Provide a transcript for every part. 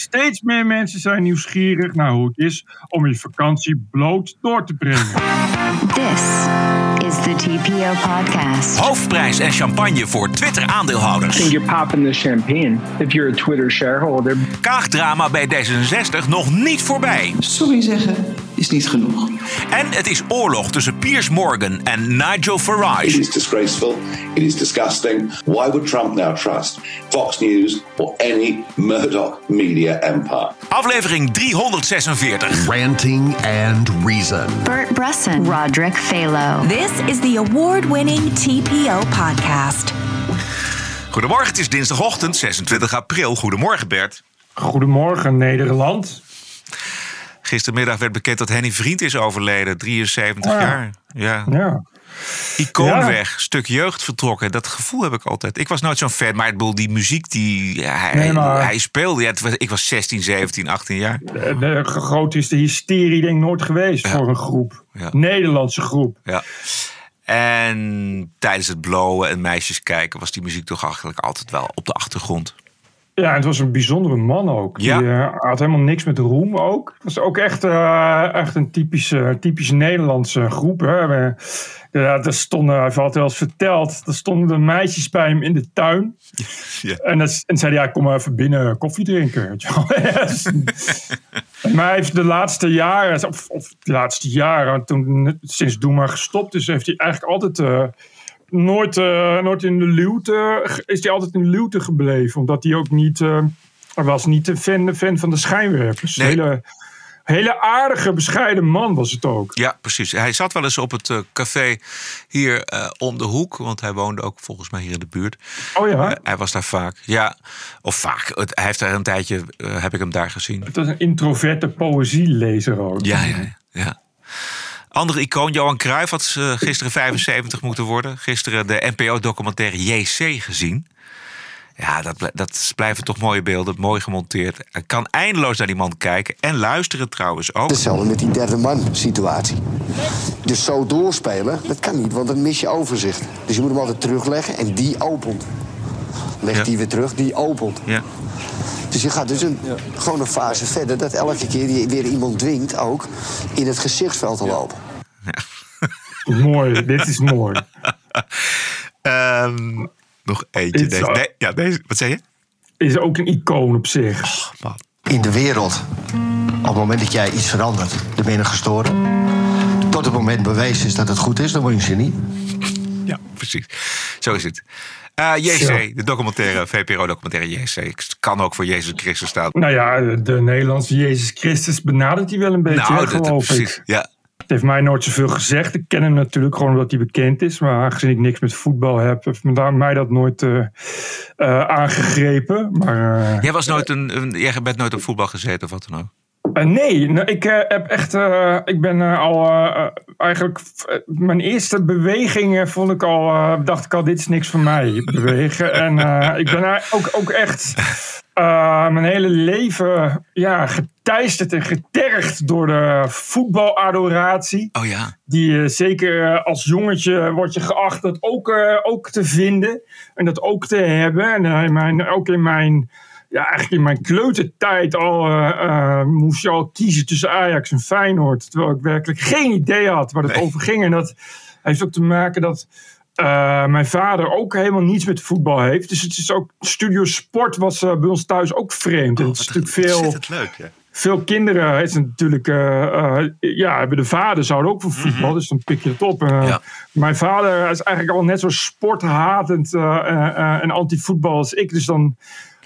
Steeds meer mensen zijn nieuwsgierig naar hoe het is om je vakantie bloot door te brengen. This is the TPO podcast. Hoofdprijs en champagne voor Twitter-aandeelhouders. think you're popping the champagne if you're a Twitter shareholder. Kaagdrama bij D66 nog niet voorbij. Sorry zeggen is niet genoeg. En het is oorlog tussen Piers Morgan en Nigel It Farage. is disgraceful. It is disgusting. Why would Trump now trust Fox News or any Murdoch media empire? Aflevering 346. Ranting and Reason. Bert Bresson, Roderick Phalo. This is the award winning TPO podcast. Goedemorgen, het is dinsdagochtend 26 april. Goedemorgen Bert. Goedemorgen Nederland. Gistermiddag werd bekend dat Henny Vriend is overleden, 73 Ah. jaar. Ja. Ja. Icoon Ja. weg, stuk jeugd vertrokken. Dat gevoel heb ik altijd. Ik was nooit zo'n fan, maar ik bedoel, die muziek die hij, Nee, maar- hij speelde. Ja, het was- ik was 16, 17, 18 jaar. De, de grootste hysterie denk ik nooit geweest voor een groep. Nederlandse groep. Ja. En tijdens het blowen en meisjes kijken was die muziek toch eigenlijk altijd wel op de achtergrond. Ja, en het was een bijzondere man ook. Ja. Die eh, had helemaal niks met roem ook. Het was ook echt, eh, echt een typische, typische Nederlandse groep. Hè. We, ja, er stonden, hij altijd wel eens verteld, er stonden de meisjes bij hem in de tuin. Ja. En, dat, en zei hij, ja, kom maar even binnen koffie drinken. maar hij heeft de laatste jaren, of, of de laatste jaren, toen sinds Doe maar gestopt is, heeft hij eigenlijk altijd... eh, nooit, eh, nooit in de luwte, is hij altijd in de luwte gebleven. Omdat hij ook niet, hij was niet een fan, fan van de schijnwerpers. Nee. Hele, hele aardige, bescheiden man was het ook. Ja, precies. Hij zat wel eens op het eh, café hier om de hoek. Want hij woonde ook volgens mij hier in de buurt. Oh ja, hij was daar vaak. Ja, of vaak. Het- hij heeft daar een tijdje, heb ik hem daar gezien. het was een introverte poëzielezer ook. Ja, ja, ja. Andere icoon, Johan Cruijff, had eh, gisteren 75 moeten worden. Gisteren de NPO-documentaire JC gezien. Ja, dat, dat blijven toch mooie beelden, mooi gemonteerd. Ik kan eindeloos naar die man kijken en luisteren trouwens ook. Hetzelfde met die derde man situatie. Dus zo doorspelen, dat kan niet, want dan mis je overzicht. Dus je moet hem altijd terugleggen en die opent. Legt Ja. die weer terug, die opent. Ja. Dus je gaat dus een, gewoon een fase verder dat elke keer je weer iemand dwingt ook in het gezichtsveld te lopen. Mooi, dit is mooi. Ehm, nog eentje. Deze, ja, deze, wat zei je? Is ook een icoon op zich. Man. In de wereld, op het moment dat jij iets verandert, dan ben je gestoren. Tot het moment bewezen is dat het goed is, dan word je genie. Ja, precies. Zo is het. Eh, JC, Zo. de documentaire, VPRO-documentaire JC. Het kan ook voor Jezus Christus staan. Nou ja, de Nederlandse Jezus Christus benadert hij wel een beetje, hè, nou, dat, geloof precies. ik. Ja, Het heeft mij nooit zoveel gezegd. Ik ken hem natuurlijk gewoon omdat hij bekend is. Maar aangezien ik niks met voetbal heb, heeft mij dat nooit eh, eh, aangegrepen. Maar Jij, was nooit een, een, jij bent nooit op voetbal gezeten of wat dan ook. Eh, nee, nou, ik eh, heb echt. eh, ik ben al eigenlijk. mijn eerste bewegingen vond ik al. dacht ik al, dit is niks voor mij. Bewegen. en ik ben daar ook, ook echt. mijn hele leven ja, geteisterd en getergd door de voetbaladoratie. Oh ja. Die zeker als jongetje wordt je geacht dat ook, ook te vinden. En dat ook te hebben. En mijn, ook in mijn, ja, eigenlijk in mijn kleutertijd al eh, eh, moest je al kiezen tussen Ajax en Feyenoord. Terwijl ik werkelijk geen idee had waar het Nee. over ging. En dat heeft ook te maken dat eh, mijn vader ook helemaal niets met voetbal heeft. Dus het is ook, Studio Sport was bij ons thuis ook vreemd. en het is natuurlijk veel Ontzettend leuk, ja. veel kinderen is het natuurlijk, ja, hebben de vader zouden ook van voetbal, dus dan pik je het op. Ja. Mijn vader is eigenlijk al net zo sporthatend en anti-voetbal als ik, dus dan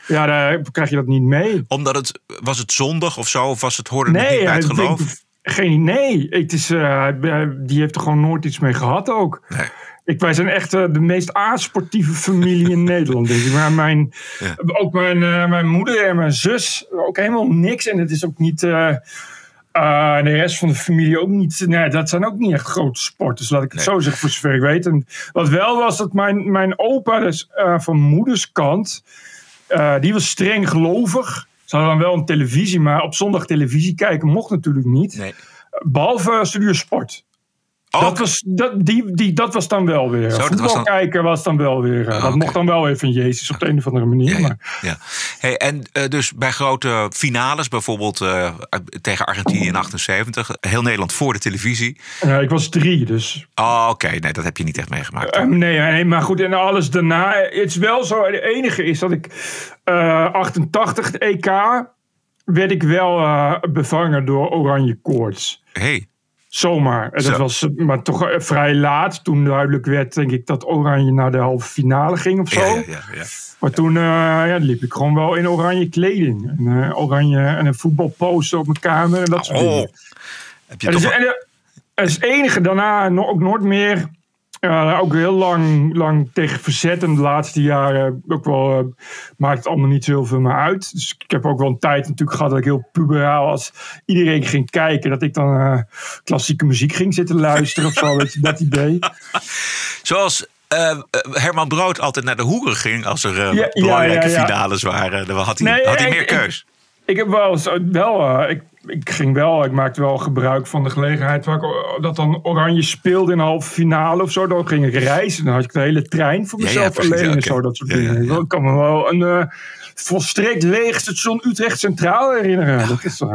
ja, daar krijg je dat niet mee. Omdat het, was het zondag of zo? Of was het, niet Nee, bij het geloof? denkt- geen nee. Het is, eh, die heeft er gewoon nooit iets mee gehad ook. Nee. Ik, wij zijn echt eh, de meest asportieve familie in Nederland, denk ik. Maar mijn, Ja. ook mijn, eh, mijn moeder en mijn zus, ook helemaal niks. En het is ook niet... eh, eh, de rest van de familie ook niet. Nee, dat zijn ook niet echt grote sporters, laat ik het Nee. zo zeggen, voor zover ik weet. En wat wel was, dat mijn, mijn opa, dus eh, van moeders kant, eh, die was streng gelovig. Ze hadden dan wel een televisie, maar op zondag televisie kijken mocht natuurlijk niet. Nee. Behalve Studio Sport. Oh, Dat was, dat, die, die, dat was dan wel weer. Zo, dat was dan- kijken was dan wel weer. Ah, dat mocht dan wel even Jezus op de een of andere manier. Ja, ja, Maar, ja. Hey, en eh, dus bij grote finales, bijvoorbeeld eh, tegen Argentinië in 78, heel Nederland voor de televisie. eh, ik was drie, dus Oh, oké, nee, dat heb je niet echt meegemaakt. Eh, nee, nee, maar goed, en alles daarna. Het is wel zo, het enige is dat ik eh 88, het EK, werd ik wel bevangen door oranje koorts. hey, Zomaar. En dat was maar toch eh, vrij laat. Toen duidelijk werd, denk ik, dat Oranje naar de halve finale ging of zo. ja, ja, ja. Maar toen eh, ja, liep ik gewoon wel in oranje kleding. En, eh, oranje en een voetbalposter op mijn kamer en dat soort Oh, dingen. heb je En toch dus, en, het enige daarna ook nooit meer. Eh, ook heel lang, lang tegen verzet. En de laatste jaren ook wel, eh, maakt het allemaal niet zoveel meer uit. Dus ik heb ook wel een tijd natuurlijk gehad dat ik heel puberaal als iedereen ging kijken. Dat ik dan eh, klassieke muziek ging zitten luisteren of zo. Weet je, dat idee. Zoals eh, Herman Brood altijd naar de hoeren ging als er Ja, ja, belangrijke ja, ja. finales waren. Dan had hij, Nee, had hij ik- meer ik- keus. Ik heb wel, wel ik, ik ging wel, ik maakte wel gebruik van de gelegenheid waar ik, eh, dat dan Oranje speelde in de halve finale of zo. Dan ging ik reizen. Dan had ik de hele trein voor Ja, ja, mezelf precies, alleen ja, en zo, dat soort Ja, ja, dingen. ja. Ik kan me wel een eh, volstrekt leeg station Utrecht Centraal herinneren. dat is toch.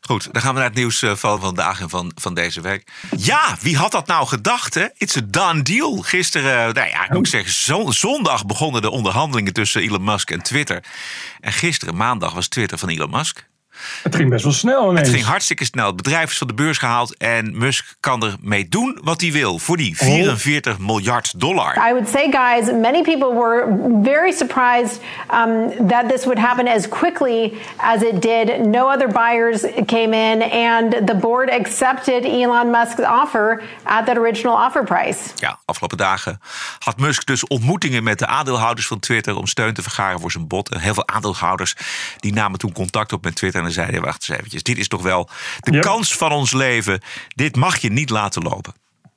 Goed, dan gaan we naar het nieuws eh, van vandaag en van, van deze week. Ja, wie had dat nou gedacht, hè? It's a done deal. Gisteren, nou ja, ik moet zeggen, zo- zondag begonnen de onderhandelingen tussen Elon Musk en Twitter. En gisteren, maandag, was Twitter van Elon Musk. Het ging best wel snel ineens. Het ging hartstikke snel. Het bedrijf is van de beurs gehaald en Musk kan ermee doen wat hij wil. Voor die 44 miljard dollar. I would say, guys, many people were very surprised um, that this would happen as quickly as it did. No other buyers came in, and the board accepted Elon Musk's offer at that original offer price. Ja, afgelopen dagen had Musk dus ontmoetingen met de aandeelhouders van Twitter om steun te vergaren voor zijn bod. En heel veel aandeelhouders die namen toen contact op met Twitter en zeiden: wacht eens eventjes, dit is toch wel de kans van ons leven. Dit mag je niet laten lopen.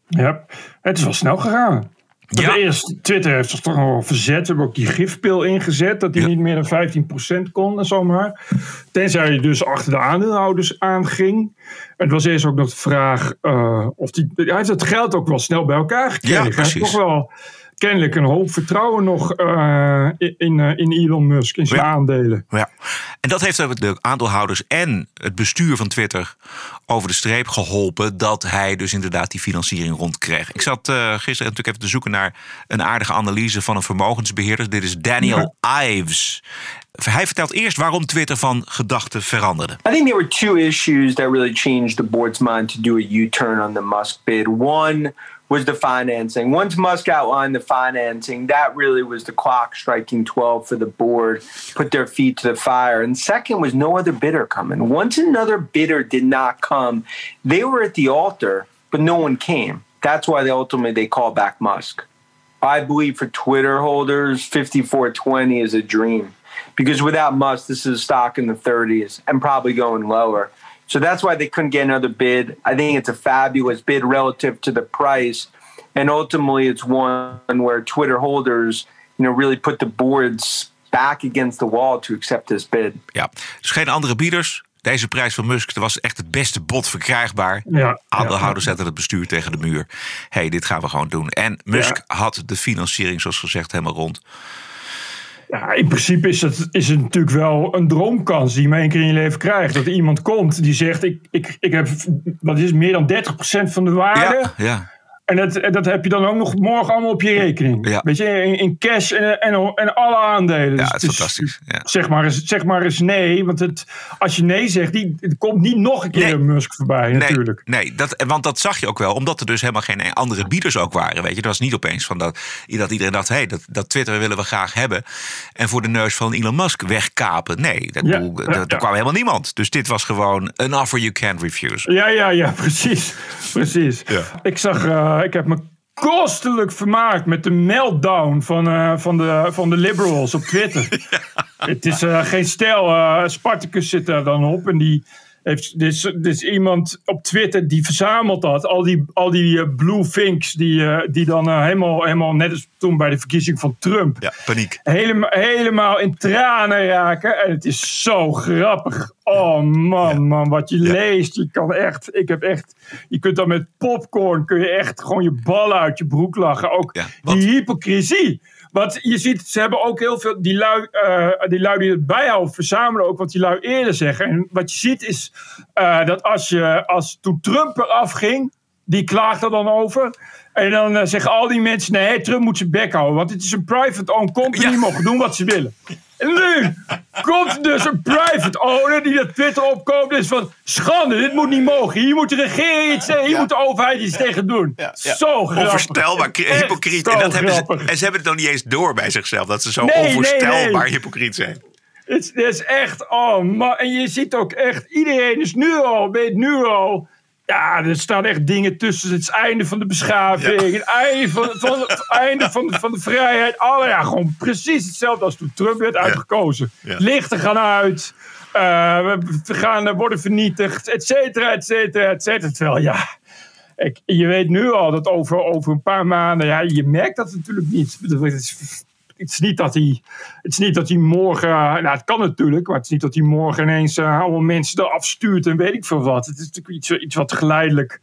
Ja, het is wel snel gegaan. Ja. Eerst, Twitter heeft zich toch nog verzet. Ze hebben ook die gifpil ingezet. Dat die Ja. niet meer dan 15% kon en zomaar. Tenzij je dus achter de aandeelhouders aanging. Het was eerst ook nog de vraag eh, of die... Hij heeft het geld ook wel snel bij elkaar gekregen. Ja, Hij heeft precies. toch wel kennelijk een hoop vertrouwen nog eh, in, in, eh, in Elon Musk. In zijn Ja. aandelen. Ja. En dat heeft de aandeelhouders en het bestuur van Twitter over de streep geholpen. Dat hij dus inderdaad die financiering rondkreeg. Ik zat eh, gisteren natuurlijk even te zoeken naar een aardige analyse van een vermogensbeheerder. Dit is Daniel Ives. Hij vertelt eerst waarom Twitter van gedachten veranderde. I think there were two issues that really changed the board's mind to do a U turn on the Musk bid. One was the financing. Once Musk outlined the financing, that really was the clock striking 12 for the board, put their feet to the fire. And second was no other bidder coming. Once another bidder did not come, they were at the altar, but no one came. That's why they ultimately they called back Musk. I believe for Twitter holders, 5420 is a dream because without Musk, this is a stock in the 30s and probably going lower. So that's why they couldn't get another bid. I think it's a fabulous bid relative to the price. And ultimately, it's one where Twitter holders, you know, really put the boards back against the wall to accept this bid. Ja, dus geen andere bieders. Deze prijs van Musk dat was echt het beste bod verkrijgbaar. Ja, Aandeelhouders zetten het bestuur tegen de muur. hey, dit gaan we gewoon doen. En Musk had de financiering, zoals gezegd, helemaal rond. Ja, in principe is het, is het natuurlijk wel een droomkans die je maar één keer in je leven krijgt. Dat er iemand komt die zegt: Ik, ik, ik heb wat is meer dan 30% van de waarde. Ja, ja. En dat, dat heb je dan ook nog morgen allemaal op je rekening. Ja. Weet je, in, in cash en, en, en alle aandelen. Ja, Dus het is fantastisch. Ja. Zeg, maar eens, zeg maar eens nee, want het, als je nee zegt, die, het komt niet nog een keer Nee. een Musk voorbij natuurlijk. Nee, dat, want dat zag je ook wel. Omdat er dus helemaal geen andere bieders ook waren. Weet je. Het was niet opeens van dat, dat iedereen dacht... Hey, dat, dat Twitter willen we graag hebben. En voor de neus van Elon Musk wegkapen. Nee, dat, Ja, kwam helemaal niemand. Dus dit was gewoon an offer you can't refuse. Ja, ja, ja, precies. precies. Ik zag, eh, ik heb me kostelijk vermaakt met de meltdown van, eh, van, de, van de liberals op Twitter. Het is eh, geen stijl. Spartacus zit daar dan op en die, heeft dus, dus iemand op Twitter die verzamelt dat. Al die, al die eh, blue finks die, eh, die dan eh, helemaal, helemaal, net als toen bij de verkiezing van Trump. Ja, paniek. Helemaal, helemaal in tranen raken. En het is zo grappig. Oh man, man, wat je leest. Je kan echt, ik heb echt, je kunt dan met popcorn, kun je echt gewoon je ballen uit je broek lachen. Ook die hypocrisie. Want je ziet, ze hebben ook heel veel, die lui, eh, die lui die het bijhouden, verzamelen ook wat die lui eerder zeggen. En wat je ziet is eh, dat als je, als toen Trump eraf ging, die klaagt er dan over. En dan eh, zeggen al die mensen, nee, Trump moet zijn bek houden. Want het is een private-owned company, die mogen doen wat ze willen. Nu komt dus een private owner die dat Twitter opkoopt. is van schande, dit moet niet mogen. Hier moet de regering iets zeggen, hier moet de overheid iets tegen doen. Zo grappig. Onvoorstelbaar hypocriet. En, dat hebben ze, en ze hebben het nog niet eens door bij zichzelf. Dat ze zo Nee, onvoorstelbaar nee. hypocriet zijn. Het is, het is echt, oh man. En je ziet ook echt, iedereen is nu al, weet nu al. Ja, er staan echt dingen tussen. Het is het einde van de beschaving. Het einde van, van, het einde van, de, van de vrijheid. Alle, ja, gewoon precies hetzelfde als toen Trump werd uitgekozen. Ja. Lichten gaan uit. eh, we gaan eh, worden vernietigd. Et cetera, et cetera, et cetera. Terwijl, ja... Ik, je weet nu al dat over, over een paar maanden... Ja, je merkt dat natuurlijk niet. Het is, het is niet dat hij, het is niet dat hij morgen, nou het kan natuurlijk, maar het is niet dat hij morgen ineens eh, allemaal mensen eraf stuurt en weet ik veel wat. Het is natuurlijk iets, iets wat geleidelijk,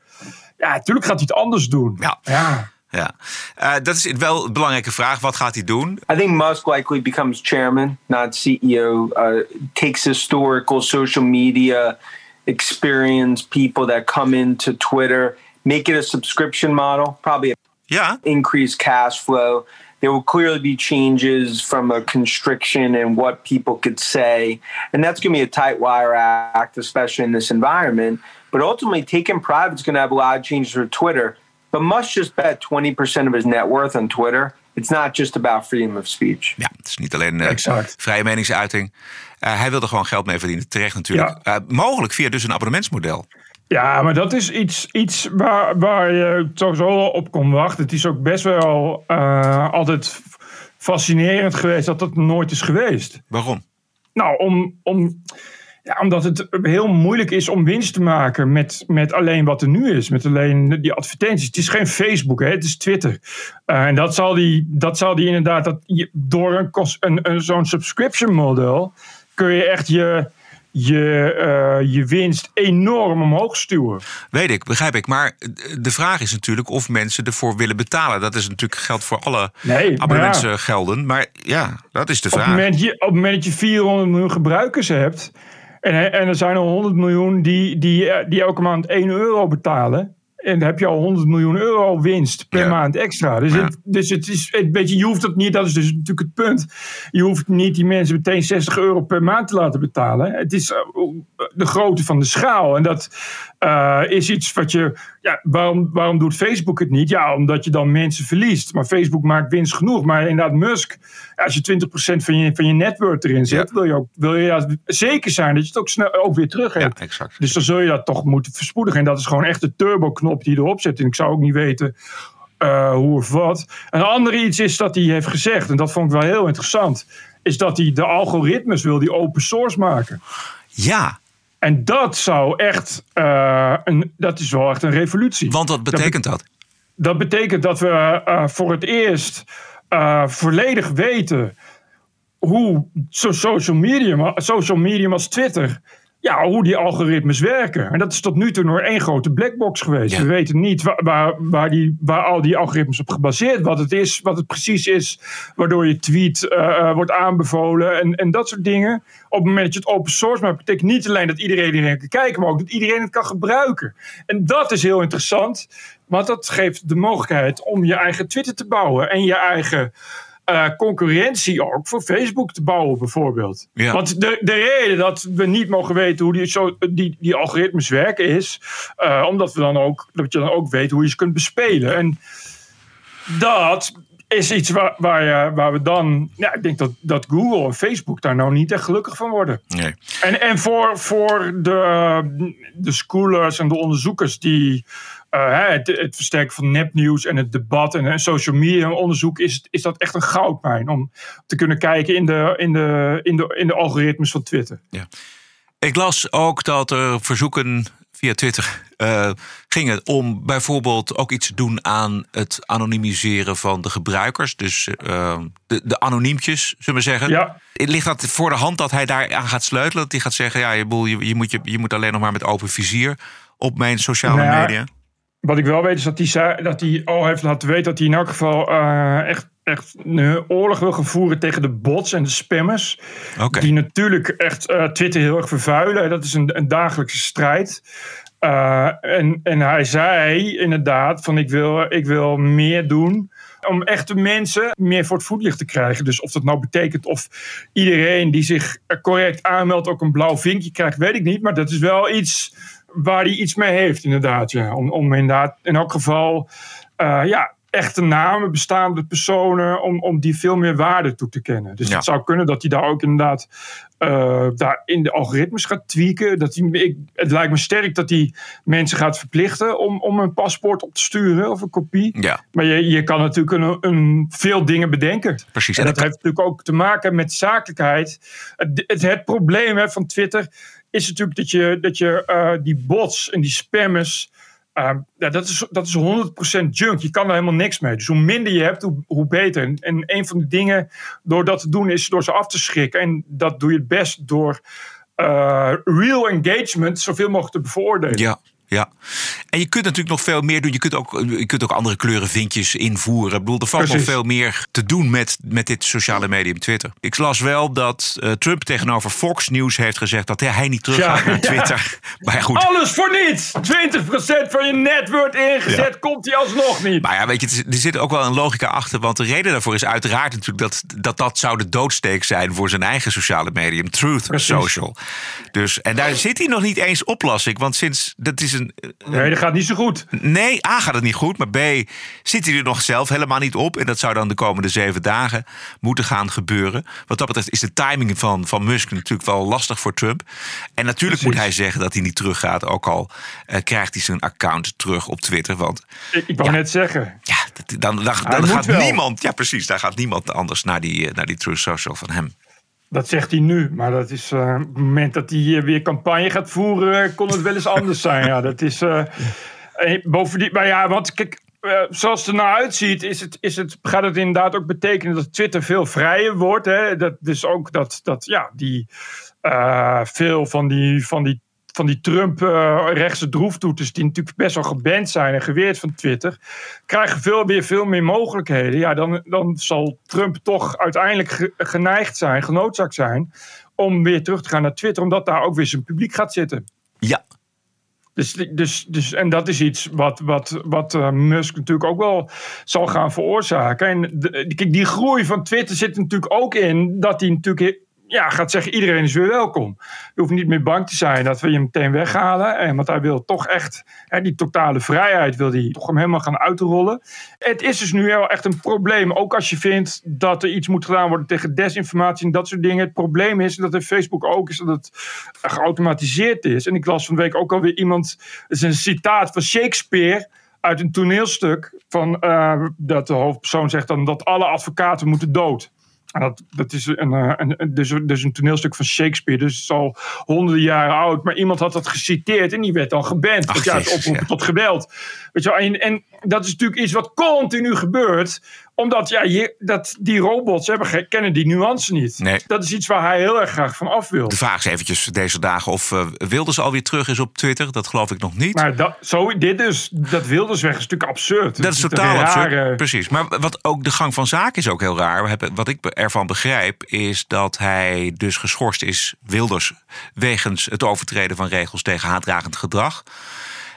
ja natuurlijk gaat hij het anders doen. Ja. ja. Ja. Eh, dat is wel een belangrijke vraag. Wat gaat hij doen? I think Musk likely becomes chairman, not CEO. Uh, takes historical social media experience, people that come into Twitter, make it a subscription model, probably yeah. increase cash flow. There will clearly be changes from a constriction in what people could say. And that's going to be a tight wire act, especially in this environment. But ultimately, taking private is going to have a lot of changes for Twitter. But Musk just bet 20% of his net worth on Twitter. It's not just about freedom of speech. Ja, het is niet alleen eh, vrije meningsuiting. Eh, hij wilde gewoon geld mee verdienen. Terecht natuurlijk. Eh, mogelijk via dus een abonnementsmodel. Ja, maar dat is iets, iets waar, waar je sowieso wel op kon wachten. Het is ook best wel eh, altijd fascinerend geweest dat dat nooit is geweest. Waarom? Nou, om, om, ja, omdat het heel moeilijk is om winst te maken met, met alleen wat er nu is. Met alleen die advertenties. Het is geen Facebook, hè, het is Twitter. Eh, en dat zal die, dat zal die inderdaad, dat je, door een, een, zo'n subscription model kun je echt je, je, eh, je winst enorm omhoog stuwen. Weet ik, begrijp ik. Maar de vraag is natuurlijk of mensen ervoor willen betalen. Dat is natuurlijk geld voor alle Nee, maar abonnementsgelden. Maar ja, dat is de Op het, vraag. moment, je, op het moment dat je 400 miljoen gebruikers hebt. En, en er zijn er 100 miljoen die, die, eh, die elke maand 1 euro betalen. En dan heb je al 100 miljoen euro winst per maand extra. Dus, het, dus het is een beetje, je hoeft dat niet, dat is dus natuurlijk het punt. Je hoeft niet die mensen meteen 60 euro per maand te laten betalen. Het is eh, de grootte van de schaal. En dat eh, is iets wat je. Ja, waarom, waarom doet Facebook het niet? Ja, omdat je dan mensen verliest. Maar Facebook maakt winst genoeg. Maar inderdaad, Musk, als je 20% van je, van je network erin zet, wil je ook wil je ja, zeker zijn dat je het ook snel ook weer terug hebt. Ja, exact. Dus dan zul je dat toch moeten verspoedigen. En dat is gewoon echt de turbo-knop die je erop zet. En ik zou ook niet weten eh, hoe of wat. Een ander iets is dat hij heeft gezegd, en dat vond ik wel heel interessant, is dat hij de algoritmes wil die open source maken. Ja. En dat zou echt, eh, een, dat is wel echt een revolutie. Want wat betekent dat? Dat betekent dat we eh, voor het eerst volledig weten hoe social medium, social medium als Twitter, ja, hoe die algoritmes werken. En dat is tot nu toe nog één grote blackbox geweest. We weten niet waar, waar, waar, die, waar al die algoritmes op gebaseerd, wat het is, wat het precies is, waardoor je tweet eh, eh, wordt aanbevolen en, en dat soort dingen. Op het moment dat je het open source maakt, betekent niet alleen dat iedereen erin kan kijken, maar ook dat iedereen het kan gebruiken. En dat is heel interessant, want dat geeft de mogelijkheid om je eigen Twitter te bouwen en je eigen eh, concurrentie ook voor Facebook te bouwen, bijvoorbeeld. Ja. Want de, de reden dat we niet mogen weten hoe die, zo, die, die algoritmes werken is, eh, omdat we dan ook, dat je dan ook weet hoe je ze kunt bespelen. En dat is iets waar, waar, je- waar we dan, ja, ik denk dat, dat Google en Facebook daar nou niet echt gelukkig van worden. Nee. En, en voor, voor de, de schoolers en de onderzoekers die eh, het, het versterken van nepnieuws en het debat en, en social media onderzoek is, is dat echt een goudmijn om te kunnen kijken in de, in de, in de, in de algoritmes van Twitter. Ja. Ik las ook dat er verzoeken via Twitter uh, gingen om bijvoorbeeld ook iets te doen aan het anonimiseren van de gebruikers. Dus uh, de, de anoniempjes, zullen we zeggen. Ja. Ligt dat voor de hand dat hij daar aan gaat sleutelen? Dat hij gaat zeggen, ja, je, je, je, moet, je, je moet alleen nog maar met open vizier op mijn sociale Nou ja, media? Wat ik wel weet is dat hij, zei, dat hij al heeft laten weten dat hij in elk geval eh, echt, echt een oorlog wil gaan voeren tegen de bots en de spammers. Die natuurlijk echt eh, Twitter heel erg vervuilen. Dat is een, een dagelijkse strijd. Uh, en, en hij zei inderdaad van ik wil, ik wil meer doen om echte mensen meer voor het voetlicht te krijgen. Dus of dat nou betekent of iedereen die zich correct aanmeldt ook een blauw vinkje krijgt, weet ik niet. Maar dat is wel iets waar hij iets mee heeft inderdaad. Ja. Om, om inderdaad in elk geval uh, ja, echte namen, bestaande personen, om, om die veel meer waarde toe te kennen. Dus Ja. het zou kunnen dat hij daar ook inderdaad eh, daar in de algoritmes gaat tweaken. Dat hij, ik, het lijkt me sterk dat hij mensen gaat verplichten om, om een paspoort op te sturen of een kopie. Ja. Maar je, je kan natuurlijk een, een, veel dingen bedenken. Precies. En En dat dat heeft natuurlijk ook te maken met zakelijkheid. Het, het, het probleem hè, van Twitter is natuurlijk dat je, dat je eh, die bots en die spammers. eh, ja, dat, is, dat is 100% junk. Je kan er helemaal niks mee. Dus hoe minder je hebt, hoe, hoe beter. En, en een van de dingen door dat te doen is door ze af te schrikken. En dat doe je het best door eh, real engagement zoveel mogelijk te bevoordelen. Ja, ja. En je kunt natuurlijk nog veel meer doen. Je kunt ook, je kunt ook andere kleuren vinkjes invoeren. Ik bedoel, er valt nog veel meer te doen met, met dit sociale medium Twitter. Ik las wel dat eh, Trump tegenover Fox News heeft gezegd dat hij niet terug gaat Ja, naar ja. Twitter. Maar goed. Alles voor niets! 20% van je net wordt ingezet, komt die alsnog niet. Maar ja, weet je, er zit ook wel een logica achter. Want de reden daarvoor is uiteraard natuurlijk dat dat, dat zou de doodsteek zijn voor zijn eigen sociale medium, Truth Precies. Social. Dus, en daar zit hij nog niet eens op, las ik. Want sinds dat is een. Nee, dat gaat niet zo goed. Nee, A gaat het niet goed, maar B zit hij er nog zelf helemaal niet op. En dat zou dan de komende zeven dagen moeten gaan gebeuren. Wat dat betreft is de timing van, van Musk natuurlijk wel lastig voor Trump. En natuurlijk moet hij zeggen dat hij niet teruggaat. Ook al eh, krijgt hij zijn account terug op Twitter. Want Ik, ik wou net zeggen. ja, dat- dan, dan, gaat wel. niemand. Ja, precies. Daar gaat niemand anders naar die, eh, naar die Truth Social van hem. Dat zegt hij nu, maar dat is eh, op het moment dat hij eh, weer campagne gaat voeren, kon het wel eens anders zijn. Ja, dat is eh, eh, bovendien, maar ja, want kijk, eh, zoals het er nou uitziet, is het, is het, gaat het inderdaad ook betekenen dat Twitter veel vrijer wordt. Hè? Dat, dus ook dat, dat ja, die eh, veel van die, van die van die Trump-rechtse droeftoeters, die natuurlijk best wel geband zijn en geweerd van Twitter, krijgen veel, weer veel meer mogelijkheden. Ja, dan, dan zal Trump toch uiteindelijk ge- geneigd zijn, genoodzaakt zijn, om weer terug te gaan naar Twitter, omdat daar ook weer zijn publiek gaat zitten. Ja, Dus, dus, dus, en dat is iets wat, wat, wat eh, Musk natuurlijk ook wel zal gaan veroorzaken. En de, kijk, die groei van Twitter zit er natuurlijk ook in dat hij natuurlijk ja, gaat zeggen: iedereen is weer welkom. Je hoeft niet meer bang te zijn dat we je meteen weghalen. En, want hij wil toch echt hè, die totale vrijheid wil hij toch hem helemaal gaan uitrollen. Het is dus nu wel echt een probleem. Ook als je vindt dat er iets moet gedaan worden tegen desinformatie en dat soort dingen. Het probleem is, dat heeft Facebook ook, is dat het geautomatiseerd is. En ik las van de week ook alweer iemand, is een citaat van Shakespeare uit een toneelstuk. Van, eh, dat de hoofdpersoon zegt dan dat alle advocaten moeten dood. Dat, dat is een, eh, een, een- dus, dus een toneelstuk van Shakespeare. Dus het is al honderden jaren oud. Maar iemand had dat geciteerd en die werd dan geband. Ach, Want ja, het Jezus, oproepen ja. tot geweld. Weet je wel, en, en dat is natuurlijk iets wat continu gebeurt. Omdat ja, je, dat, die robots hebben, kennen die nuance niet. Nee. Dat is iets waar hij heel erg graag van af wil. de vraag is eventjes deze dagen of eh, Wilders alweer terug is op Twitter. Dat geloof ik nog niet. Maar dat, zo, dit dus, dat Wilders weg is natuurlijk absurd. Dat is totaal absurd. rare- Precies. Maar wat ook de gang van zaken is ook heel raar. Wat ik ervan begrijp is dat hij dus geschorst is, Wilders, wegens het overtreden van regels tegen haatdragend gedrag.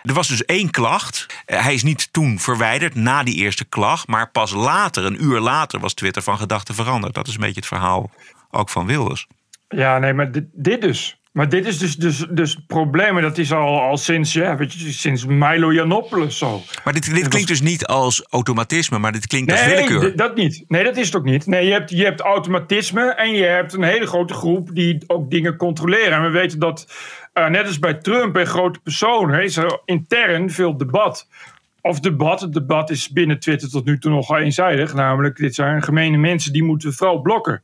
Er was dus één klacht. Eh, Hij is niet toen verwijderd na die eerste klacht. Maar pas later, een uur later, was Twitter van gedachten veranderd. Dat is een beetje het verhaal ook van Wilders. Ja, nee, maar dit, dit dus. Maar dit is dus, dus, dus het probleem. En dat is al, al sinds, ja, weet je, sinds Milo Yiannopoulos zo. Maar dit, dit klinkt dus niet als automatisme, maar dit klinkt als Nee, willekeur. d- dat niet. Nee, dat is het ook niet. Nee, je hebt, je hebt automatisme en je hebt een hele grote groep die ook dingen controleren. En we weten dat, eh, net als bij Trump en grote personen, is er intern veel debat of debat. Het debat is binnen Twitter tot nu toe nogal eenzijdig. Namelijk, dit zijn gemene mensen die moeten vooral blokken.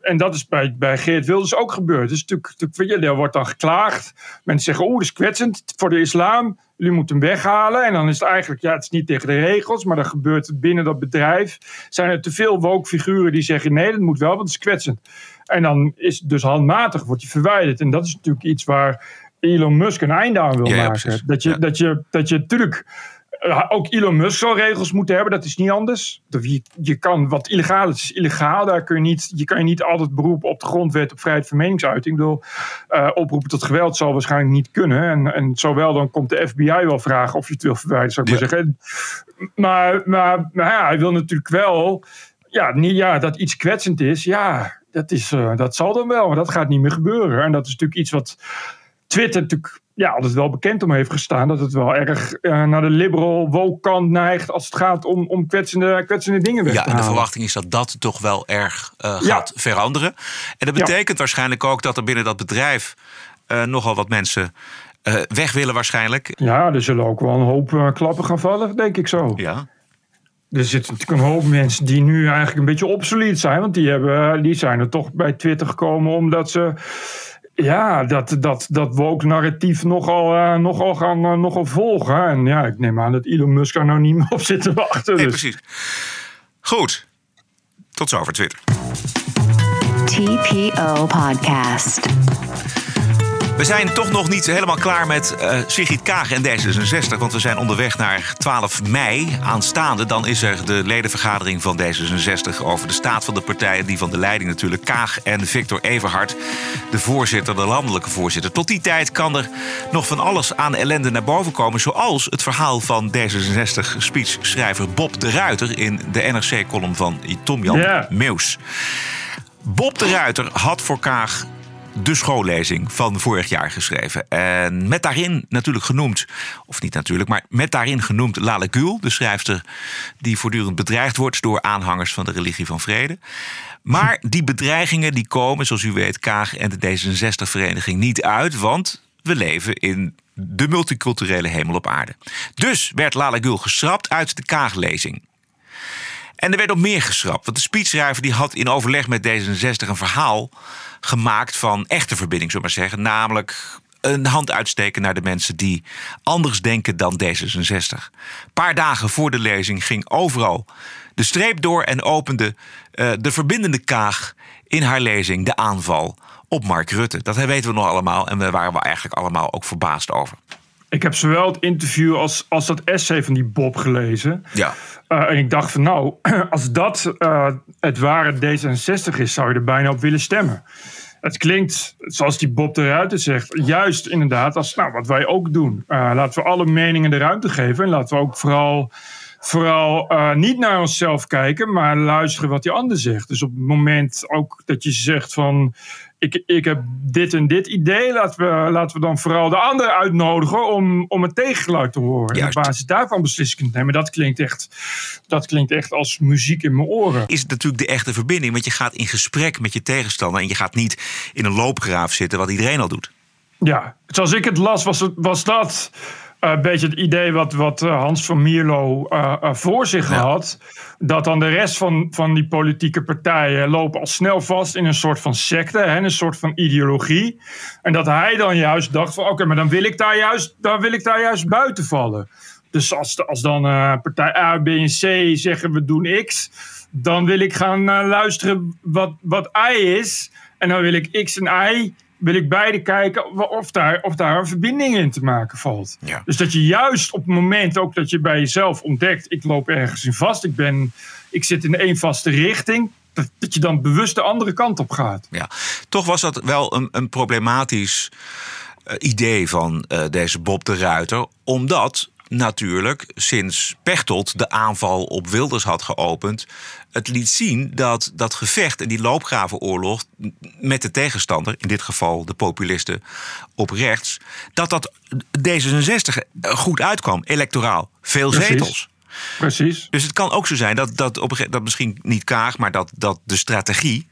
En dat is bij, bij Geert Wilders ook gebeurd. Dus natuurlijk, natuurlijk, er wordt dan geklaagd. Mensen zeggen, oeh, dat is kwetsend voor de islam. Jullie moeten hem weghalen. En dan is het eigenlijk, ja, het is niet tegen de regels. Maar dan gebeurt het binnen dat bedrijf. Zijn er te veel woke figuren die zeggen, nee, dat moet wel, want het is kwetsend. En dan is het dus handmatig, wordt je verwijderd. En dat is natuurlijk iets waar Elon Musk een einde aan wil Ja, maken. dat, je, Ja. dat, je, dat je natuurlijk ook Elon Musk zal regels moeten hebben. Dat is niet anders. Je, je kan, wat illegaal is, is illegaal. Daar kun je, niet, je kan je niet altijd beroepen op de grondwet op vrijheid van meningsuiting. Ik bedoel, eh, oproepen tot geweld zal waarschijnlijk niet kunnen. En, en zowel dan komt de FBI wel vragen of je het wil verwijderen, zou ik maar zeggen. Maar, maar, maar ja, hij wil natuurlijk wel ja, niet, ja, dat iets kwetsend is. Ja, dat, is, eh, dat zal dan wel. Maar dat gaat niet meer gebeuren. En dat is natuurlijk iets wat Twitter natuurlijk ja, altijd wel bekend om heeft gestaan. Dat het wel erg eh, naar de liberal woke kant neigt als het gaat om, om kwetsende, kwetsende dingen weg Ja, en de verwachting is dat dat toch wel erg eh, Ja. gaat veranderen. En dat Ja. betekent waarschijnlijk ook dat er binnen dat bedrijf eh, nogal wat mensen weg willen waarschijnlijk. Ja, er zullen ook wel een hoop klappen gaan vallen, denk ik zo. Ja. Er zitten natuurlijk een hoop mensen die nu eigenlijk een beetje obsolet zijn. Want die, hebben, die zijn er toch bij Twitter gekomen omdat ze... Ja, dat, dat, dat woke narratief nogal, eh, nogal gaan eh, nogal volgen. En ja, ik neem aan dat Elon Musk er nou niet meer op zit te wachten. Nee, dus. precies. Goed. Tot zover Twitter. TPO Podcast. We zijn toch nog niet helemaal klaar met eh Sigrid Kaag en D66. Want we zijn onderweg naar 12 mei aanstaande. Dan is er de ledenvergadering van D66 over de staat van de partijen. Die van de leiding natuurlijk. Kaag en Victor Everhard, de voorzitter, de landelijke voorzitter. Tot die tijd kan er nog van alles aan ellende naar boven komen. Zoals het verhaal van D66-speechschrijver Bob de Ruiter... in de NRC-column van Tom-Jan Ja. Meus. Bob de Ruiter had voor Kaag de schoollezing van vorig jaar geschreven. En met daarin natuurlijk genoemd, of niet natuurlijk, maar met daarin genoemd Lale Gül, de schrijfster die voortdurend bedreigd wordt door aanhangers van de religie van vrede. Maar die bedreigingen die komen, zoals u weet, Kaag en de D66-vereniging niet uit, want we leven in de multiculturele hemel op aarde. Dus werd Lale Gül geschrapt uit de Kaaglezing. En er werd ook meer geschrapt. Want de speechschrijver die had in overleg met D66 een verhaal gemaakt van echte verbinding, zullen maar zeggen. Namelijk een hand uitsteken naar de mensen die anders denken dan D66. Een paar dagen voor de lezing ging overal de streep door en opende eh, de verbindende kaag in haar lezing de aanval op Mark Rutte. Dat weten we nog allemaal en daar waren we eigenlijk allemaal ook verbaasd over. Ik heb zowel het interview als, als dat essay van die Bob gelezen. Ja. Eh, en ik dacht van nou, als dat eh, het ware D66 is, zou je er bijna op willen stemmen. Het klinkt, zoals die Bob de Ruiter zegt, juist inderdaad als nou, wat wij ook doen. Eh, laten we alle meningen de ruimte geven. En laten we ook vooral, vooral niet naar onszelf kijken, maar luisteren wat die ander zegt. Dus op het moment ook dat je zegt van... Ik, ik heb dit en dit idee. Laten we, laten we dan vooral de ander uitnodigen om, om het tegengeluid te horen. En op basis daarvan beslissingen te nemen. Dat klinkt, echt, dat klinkt echt als muziek in mijn oren. is het natuurlijk de echte verbinding. Want je gaat in gesprek met je tegenstander. En je gaat niet in een loopgraaf zitten, wat iedereen al doet. Ja, zoals ik het las, was, het, was dat een beetje het idee wat, wat eh, Hans van Mierlo eh, eh, voor zich had. Dat dan de rest van, van die politieke partijen lopen al snel vast in een soort van secte, hè, een soort van ideologie. En dat hij dan juist dacht van oké, maar dan wil ik daar juist, dan wil ik daar juist buiten vallen. Dus als, als dan eh, partij A, B en C zeggen we doen X, dan wil ik gaan eh, luisteren wat, wat Y is. En dan wil ik X en Y, wil ik beide kijken of daar, of daar een verbinding in te maken valt. Ja. Dus dat je juist op het moment ook dat je bij jezelf ontdekt, ik loop ergens in vast, ik, ben, ik zit in één vaste richting, dat, dat je dan bewust de andere kant op gaat. Ja. Toch was dat wel een, een problematisch eh, idee van eh, deze Bob de Ruiter. Omdat natuurlijk sinds Pechtold de aanval op Wilders had geopend... het liet zien dat dat gevecht en die loopgravenoorlog met de tegenstander... in dit geval de populisten op rechts... dat dat D66 goed uitkwam, electoraal. Veel Precies. zetels. Precies. Dus het kan ook zo zijn dat, dat, op dat misschien niet Kaag, maar dat, dat de strategie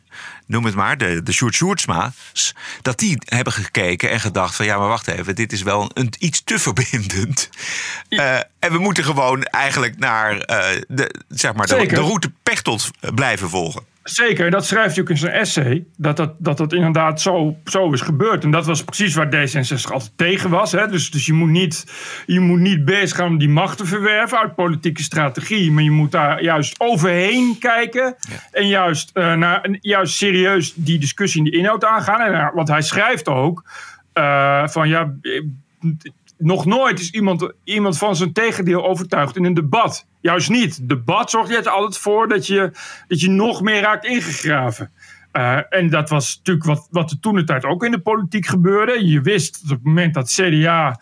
noem het maar, de, de Sjoerd Sjoerdsma's, dat die hebben gekeken en gedacht van ja, maar wacht even, dit is wel een, iets te verbindend. Uh, en we moeten gewoon eigenlijk naar uh, de, zeg maar, de, de, route Pechtold blijven volgen. Zeker, dat schrijft ook in zijn essay. Dat dat, dat, dat inderdaad zo, zo is gebeurd. En dat was precies waar D66 altijd tegen was. Hè? Dus, dus je, moet niet, je moet niet bezig gaan om die macht te verwerven uit politieke strategie. Maar je moet daar juist overheen kijken. En juist, uh, naar, juist serieus die discussie in de inhoud aangaan. En, want hij schrijft ook uh, van ja nog nooit is iemand, iemand van zijn tegendeel overtuigd in een debat. Juist niet. Debat zorgt er altijd voor dat je, dat je nog meer raakt ingegraven. Uh, en dat was natuurlijk wat, wat er toen de tijd ook in de politiek gebeurde. Je wist op het moment dat CDA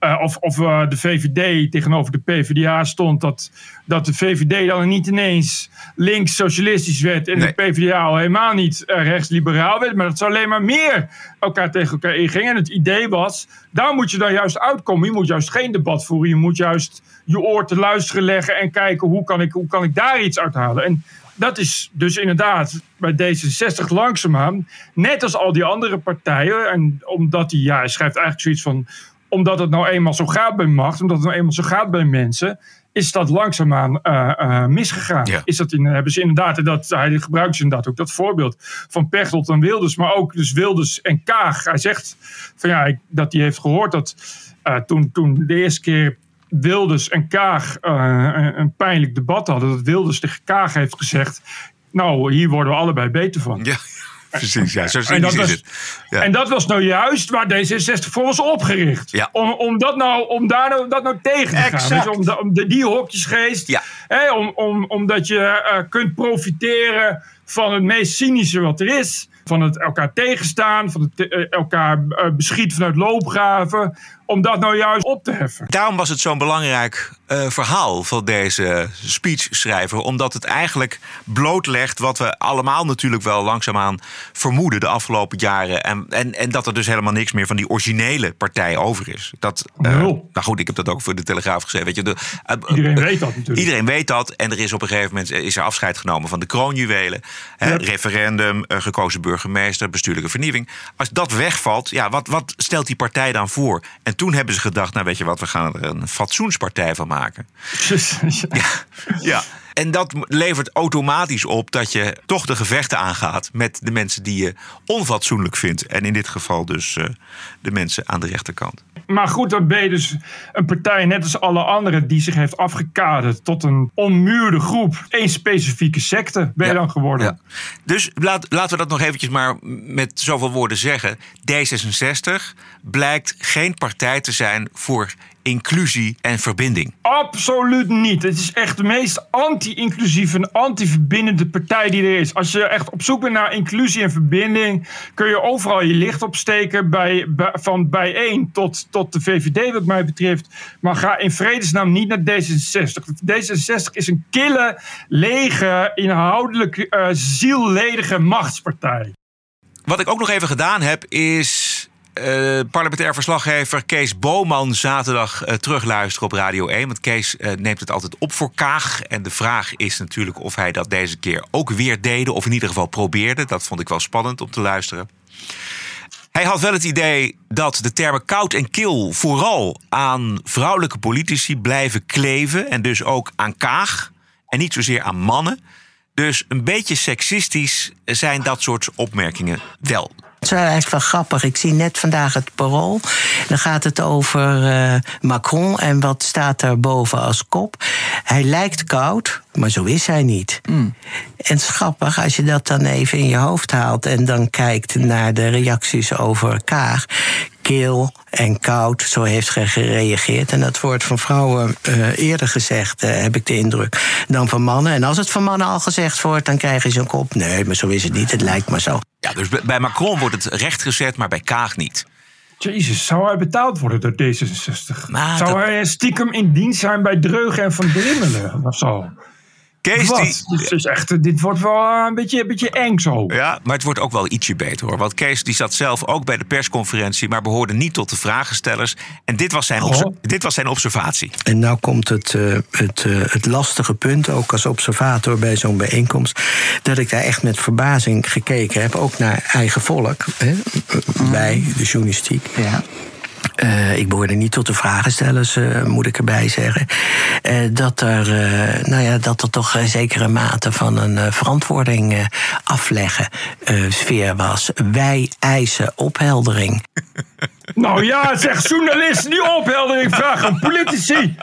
uh, of, of uh, de VVD tegenover de PvdA stond, dat, dat de VVD dan niet ineens links-socialistisch werd en nee. de PvdA al helemaal niet uh, rechts-liberaal werd, maar dat ze alleen maar meer elkaar tegen elkaar ingingen. En het idee was, daar moet je dan juist uitkomen. Je moet juist geen debat voeren, je moet juist je oor te luisteren leggen en kijken hoe kan ik, hoe kan ik daar iets uithalen. En dat is dus inderdaad bij D66 langzaamaan, net als al die andere partijen, en omdat hij, ja, hij schrijft eigenlijk zoiets van omdat het nou eenmaal zo gaat bij macht, omdat het nou eenmaal zo gaat bij mensen, is dat langzaamaan uh, uh, misgegaan. Ja. Is dat in, hebben ze inderdaad, dat, hij gebruikt ze inderdaad ook dat voorbeeld van Pechtold en Wilders, maar ook dus Wilders en Kaag. Hij zegt van ja, dat hij heeft gehoord dat uh, toen, toen de eerste keer Wilders en Kaag een, een pijnlijk debat hadden, dat Wilders tegen Kaag heeft gezegd, nou, hier worden we allebei beter van. Ja. Precies, ja. Zo en, dat is was, het. Ja. en dat was nou juist waar D66 voor was opgericht. Ja. Om, om, dat nou, om daar nou, dat nou tegen te gaan. Dus om, de, om de, die hokjesgeest. Ja. Hè, om, om, omdat je uh, kunt profiteren van het meest cynische wat er is. Van het elkaar tegenstaan, van het uh, elkaar uh, beschieten vanuit loopgraven. Om dat nou juist op te heffen. Daarom was het zo'n belangrijk uh, verhaal van deze speechschrijver. Omdat het eigenlijk blootlegt wat we allemaal natuurlijk wel langzaamaan vermoeden de afgelopen jaren. En, en, en dat er dus helemaal niks meer van die originele partij over is. Dat, uh, nou goed, ik heb dat ook voor de Telegraaf geschreven. Weet je, de, uh, iedereen weet dat natuurlijk. Iedereen weet dat. En er is op een gegeven moment is er afscheid genomen van de kroonjuwelen. Yep. Referendum, gekozen burgemeester, bestuurlijke vernieuwing. Als dat wegvalt, ja, wat, wat stelt die partij dan voor? En toen hebben ze gedacht, nou weet je wat, we gaan er een fatsoenspartij van maken. ja, ja. En dat levert automatisch op dat je toch de gevechten aangaat met de mensen die je onfatsoenlijk vindt. En in dit geval dus uh, de mensen aan de rechterkant. Maar goed, dan ben je dus een partij, net als alle anderen, die zich heeft afgekaderd tot een onmuurde groep. Eén specifieke secte ben je ja, dan geworden. Ja. Dus laat, laten we dat nog eventjes maar met zoveel woorden zeggen. D66 blijkt geen partij te zijn voor inclusie en verbinding. Absoluut niet. Het is echt de meest anti-inclusieve en anti-verbindende partij die er is. Als je echt op zoek bent naar inclusie en verbinding, kun je overal je licht opsteken. Bij, bij, van bijeen tot, tot de VVD, wat mij betreft. Maar ga in vredesnaam niet naar D66. D66 is een kille, lege, inhoudelijk uh, zielledige machtspartij. Wat ik ook nog even gedaan heb, is uh, parlementair verslaggever Kees Boman zaterdag uh, terugluisteren op Radio 1. Want Kees uh, neemt het altijd op voor Kaag. En de vraag is natuurlijk of hij dat deze keer ook weer deed. Of in ieder geval probeerde. Dat vond ik wel spannend om te luisteren. Hij had wel het idee dat de termen koud en kil vooral aan vrouwelijke politici blijven kleven. En dus ook aan Kaag. En niet zozeer aan mannen. Dus een beetje seksistisch zijn dat soort opmerkingen wel. Het is eigenlijk wel grappig. Ik zie net vandaag het parool. Dan gaat het over uh, Macron en wat staat daar boven als kop. Hij lijkt koud, maar zo is hij niet. Mm. En grappig als je dat dan even in je hoofd haalt en dan kijkt naar de reacties over Kaag. Keel en koud, zo heeft hij gereageerd. En dat wordt van vrouwen uh, eerder gezegd, uh, heb ik de indruk, dan van mannen. En als het van mannen al gezegd wordt, dan krijgen ze een kop. Nee, maar zo is het niet, het lijkt maar zo. Ja, dus bij Macron wordt het rechtgezet, maar bij Kaag niet. Jezus, zou hij betaald worden door D66? Nou, zou dat... hij stiekem in dienst zijn bij Dreugen en Van Drimmelen of zo? Kees, Wat? die- Dit, is echt, dit wordt wel eh, een beetje, een beetje eng zo. Ja, maar het wordt ook wel ietsje beter hoor. Want Kees die zat zelf ook bij de persconferentie, maar behoorde niet tot de vragenstellers. En dit was zijn, obs- Goh. dit was zijn observatie. En nou komt het, eh, het, eh, het lastige punt, ook als observator bij zo'n bijeenkomst, dat ik daar echt met verbazing gekeken heb, ook naar eigen volk, hè, bij de journalistiek. Ja. Eh, ik behoorde niet tot de vragenstellers, eh, moet ik erbij zeggen. Eh, dat, er, eh, nou ja, dat er toch een zekere mate van een eh, verantwoording eh, afleggen eh, sfeer was. Wij eisen opheldering. Nou ja, zeg journalisten die opheldering vragen aan politici.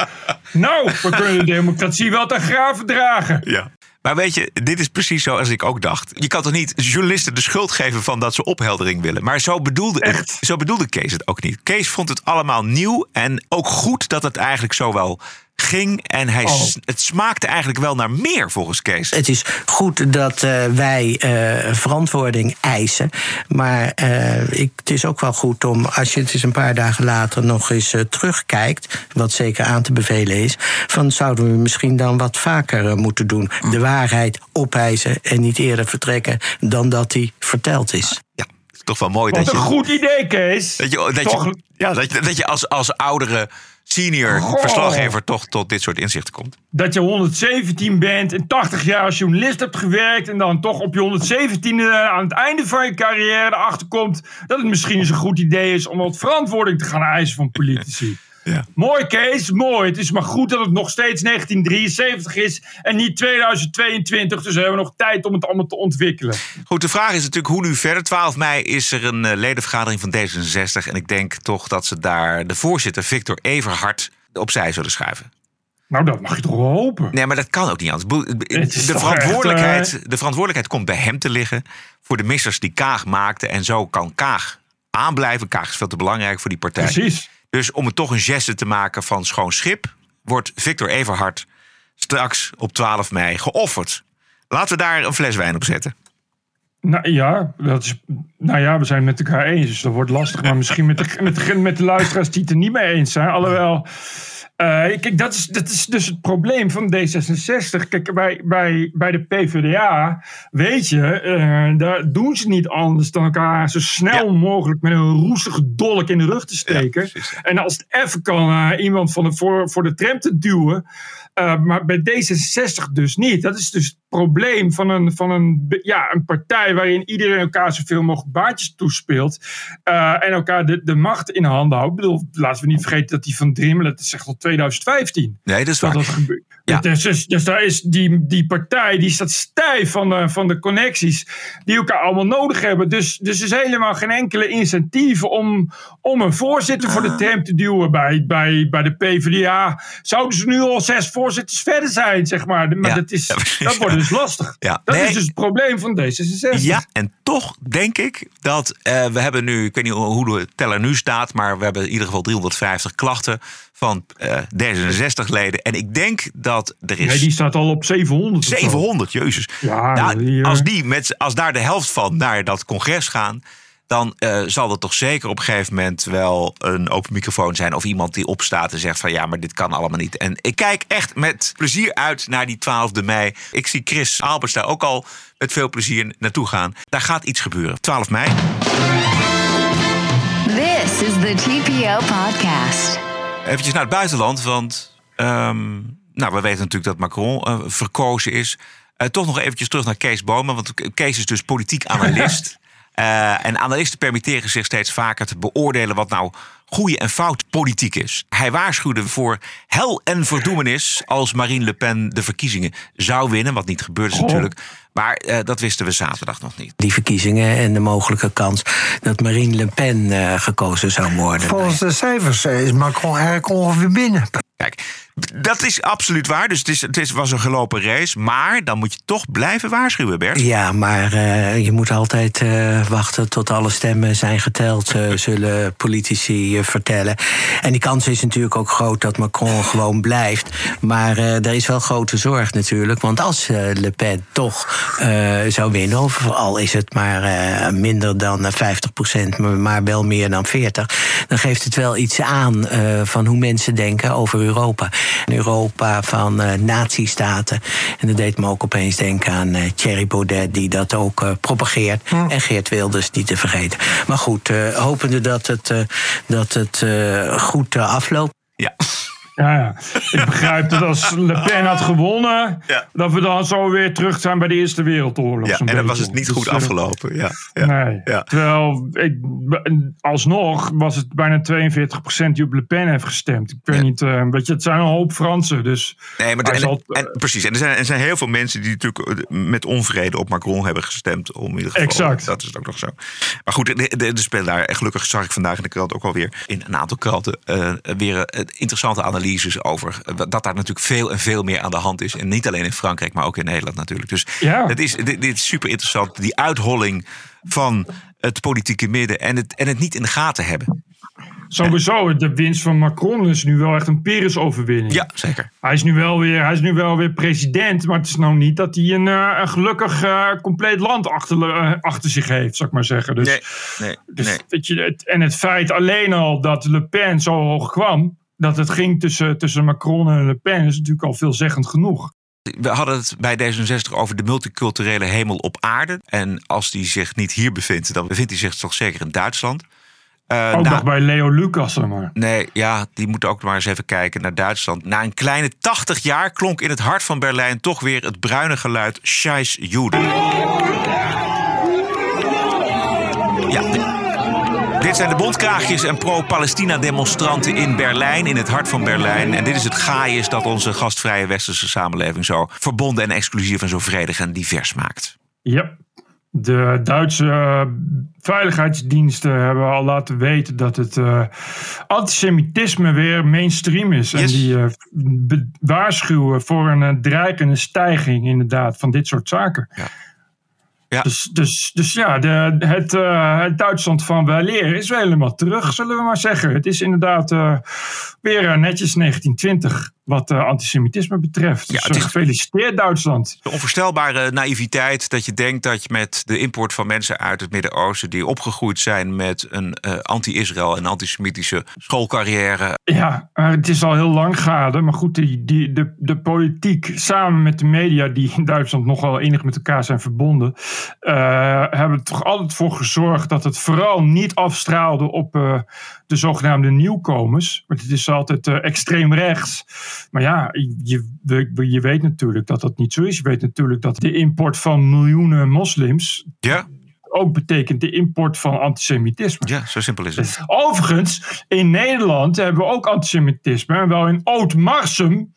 Nou, we kunnen de democratie wel te graven dragen. Ja. Maar weet je, dit is precies zoals ik ook dacht. Je kan toch niet journalisten de schuld geven van dat ze opheldering willen. Maar zo bedoelde, het, zo bedoelde Kees het ook niet. Kees vond het allemaal nieuw en ook goed dat het eigenlijk zo wel ging. En hij, Oh. het smaakte eigenlijk wel naar meer volgens Kees. Het is goed dat eh, wij eh, verantwoording eisen. Maar eh, ik, het is ook wel goed om, als je het eens een paar dagen later nog eens terugkijkt, wat zeker aan te bevelen is, van zouden we misschien dan wat vaker moeten doen. De waarheid opeisen en niet eerder vertrekken dan dat die verteld is. Toch wel mooi Wat dat een je, goed idee, Kees. dat je, dat Toch- je, ja, dat je, dat je als, als oudere senior Goh. verslaggever toch tot dit soort inzichten komt. dat je 117 bent en 80 jaar als journalist hebt gewerkt... en dan toch op je 117e aan het einde van je carrière erachter komt... dat het misschien eens een goed idee is om wat verantwoording te gaan eisen van politici. Ja. Mooi, Kees, mooi. Het is maar goed dat het nog steeds 1973 is en niet 2022. Dus we hebben nog tijd om het allemaal te ontwikkelen. Goed, de vraag is natuurlijk hoe nu verder. 12 mei is er een eh, ledenvergadering van D66. En ik denk toch dat ze daar de voorzitter Victor Everhard opzij zullen schuiven. Nou, dat mag je toch wel hopen. Nee, maar dat kan ook niet anders. De verantwoordelijkheid, echt, de verantwoordelijkheid komt bij hem te liggen voor de missers die Kaag maakte. En zo kan Kaag aanblijven. Kaag is veel te belangrijk voor die partij. Precies. Dus om het toch een geste te maken van schoon schip, wordt Victor Everhard straks op 12 mei geofferd. Laten we daar een fles wijn op zetten. Nou ja, dat is, nou ja, we zijn het met elkaar eens, dus dat wordt lastig. Maar misschien met de, met de, met de luisteraars die het er niet mee eens zijn. Alhoewel, eh, kijk, dat is, dat is dus het probleem van D66. Kijk, bij, bij, bij de PvdA, weet je, eh, daar doen ze niet anders dan elkaar zo snel mogelijk met een roestige dolk in de rug te steken. en als het even kan, eh, iemand van de, voor, voor de tram te duwen. Uh, maar bij D66 dus niet. Dat is dus het probleem van een, van een, ja, een partij waarin iedereen elkaar zoveel mogelijk baantjes toespeelt. Uh, en elkaar de, de macht in handen houdt. Ik bedoel, laten we niet vergeten dat die van Drimmelen, dat is echt al 2015. Nee, dat is waar. Dat dat gebeurt. Ja. Dus, dus, dus daar is die, die partij, die staat stijf van de, van de connecties die elkaar allemaal nodig hebben. Dus, dus er is helemaal geen enkele incentief om, om een voorzitter voor de tram te duwen. Bij, bij, bij de PvdA zouden ze nu al zes voorzitters verder zijn, zeg maar. Maar Ja. dat, is, Ja, dat wordt dus lastig. Ja. Dat Nee. is dus het probleem van D66. Ja, en toch denk ik dat eh, we hebben nu, ik weet niet hoe de teller nu staat, maar we hebben in ieder geval 350 klachten van eh, D66-leden. En ik denk dat er is Nee, die staat al op 700. of zo. 700, jezus. Ja, Nou, als, die met, als daar de helft van naar dat congres gaan, dan eh, zal er toch zeker op een gegeven moment wel een open microfoon zijn. Of iemand die opstaat en zegt van ja, maar dit kan allemaal niet. En ik kijk echt met plezier uit naar die 12e mei. Ik zie Chris Albers daar ook al met veel plezier naartoe gaan. Daar gaat iets gebeuren. 12 mei. This is the TPO podcast. Eventjes naar het buitenland, want ehm, nou, we weten natuurlijk dat Macron eh, verkozen is. Eh, toch nog eventjes terug naar Kees Bomen, want Kees is dus politiek analist. Eh, en analisten permitteren zich steeds vaker te beoordelen wat nou goede en fout politiek is. Hij waarschuwde voor hel en verdoemenis als Marine Le Pen de verkiezingen zou winnen, wat niet gebeurd is natuurlijk. Maar eh, dat wisten we zaterdag nog niet. Die verkiezingen en de mogelijke kans dat Marine Le Pen eh, gekozen zou worden. Volgens de cijfers is Macron eigenlijk ongeveer binnen. Kijk, dat is absoluut waar. Dus het, is, het is, was een gelopen race. Maar dan moet je toch blijven waarschuwen, Bert. Ja, maar eh, je moet altijd eh, wachten tot alle stemmen zijn geteld, eh, zullen politici vertellen. En die kans is natuurlijk ook groot dat Macron gewoon blijft. Maar er is wel grote zorg natuurlijk. Want als Le Pen toch zou winnen, of al is het maar minder dan eh, 50 procent, maar wel meer dan 40, dan geeft het wel iets aan van hoe mensen denken over Europa. Europa van uh, nazistaten. En dat deed me ook opeens denken aan uh, Thierry Baudet, die dat ook propageert. En Geert Wilders niet te vergeten. Maar goed, hopende dat het, dat het goed afloopt. Ja. Ja, ja, ik begrijp dat als Le Pen had gewonnen, dat we dan zo weer terug zijn bij de Eerste Wereldoorlog. Ja, en dan was het niet goed dus, eh, afgelopen. Ja, ja, nee. Terwijl, ik, alsnog was het bijna 42% die op Le Pen heeft gestemd. Ik weet niet, uh, weet je, het zijn een hoop Fransen. Dus nee, maar en, en, precies. En er zijn, er zijn heel veel mensen die natuurlijk met onvrede op Macron hebben gestemd. Om in ieder geval, exact. Dat is ook nog zo. Maar goed, er daar, gelukkig zag ik vandaag in de krant ook alweer in een aantal kranten, uh, weer een interessante analyse analyses over dat daar natuurlijk veel en veel meer aan de hand is. En niet alleen in Frankrijk, maar ook in Nederland natuurlijk. Dus ja. is, dit, dit is super interessant. Die uitholling van het politieke midden en het, en het niet in de gaten hebben. Sowieso, de winst van Macron is nu wel echt een Peres-overwinning. Ja, zeker. Hij is, nu wel weer, hij is nu wel weer president, maar het is nou niet dat hij een, uh, een gelukkig uh, compleet land achter, uh, achter zich heeft, zou ik maar zeggen. Dus, nee, nee, dus, nee. Weet je, het, en het feit alleen al dat Le Pen zo hoog kwam, dat het ging tussen, tussen Macron en Le Pen is natuurlijk al veelzeggend genoeg. We hadden het bij D66 over de multiculturele hemel op aarde. En als die zich niet hier bevindt, dan bevindt hij zich toch zeker in Duitsland. Uh, ook nog bij Leo Lucas, maar. Nee, ja, die moet ook maar eens even kijken naar Duitsland. Na een kleine 80 jaar klonk in het hart van Berlijn toch weer het bruine geluid Scheiß Juden. Ja, dit zijn de bondkraagjes en pro-Palestina-demonstranten in Berlijn, in het hart van Berlijn. En dit is het gaaiers dat onze gastvrije westerse samenleving zo verbonden en exclusief en zo vredig en divers maakt. Ja, de Duitse uh, veiligheidsdiensten hebben al laten weten dat het uh, antisemitisme weer mainstream is. Yes. En die uh, waarschuwen voor een dreigende stijging inderdaad van dit soort zaken. Ja. Dus, dus, dus ja, de, het, uh, het Duitsland van weleer is wel helemaal terug, zullen we maar zeggen. Het is inderdaad uh, weer uh, netjes 1920 wat antisemitisme betreft. Dus Ja, is- gefeliciteerd Duitsland. De onvoorstelbare naïviteit dat je denkt dat je met de import van mensen uit het Midden-Oosten... die opgegroeid zijn met een eh, anti-Israël en antisemitische schoolcarrière... Ja, maar het is al heel lang gaande. Maar goed, die, die, de, de politiek samen met de media, die in Duitsland nogal enig met elkaar zijn verbonden, eh, hebben er toch altijd voor gezorgd dat het vooral niet afstraalde op eh, de zogenaamde nieuwkomers. Want het is altijd eh, extreem rechts. Maar ja, je, je, weet natuurlijk dat dat niet zo is. Je weet natuurlijk dat de import van miljoenen moslims Ja, ook betekent de import van antisemitisme. ja zo simpel is het. Overigens, in Nederland hebben we ook antisemitisme. En wel in Oud-Marsum.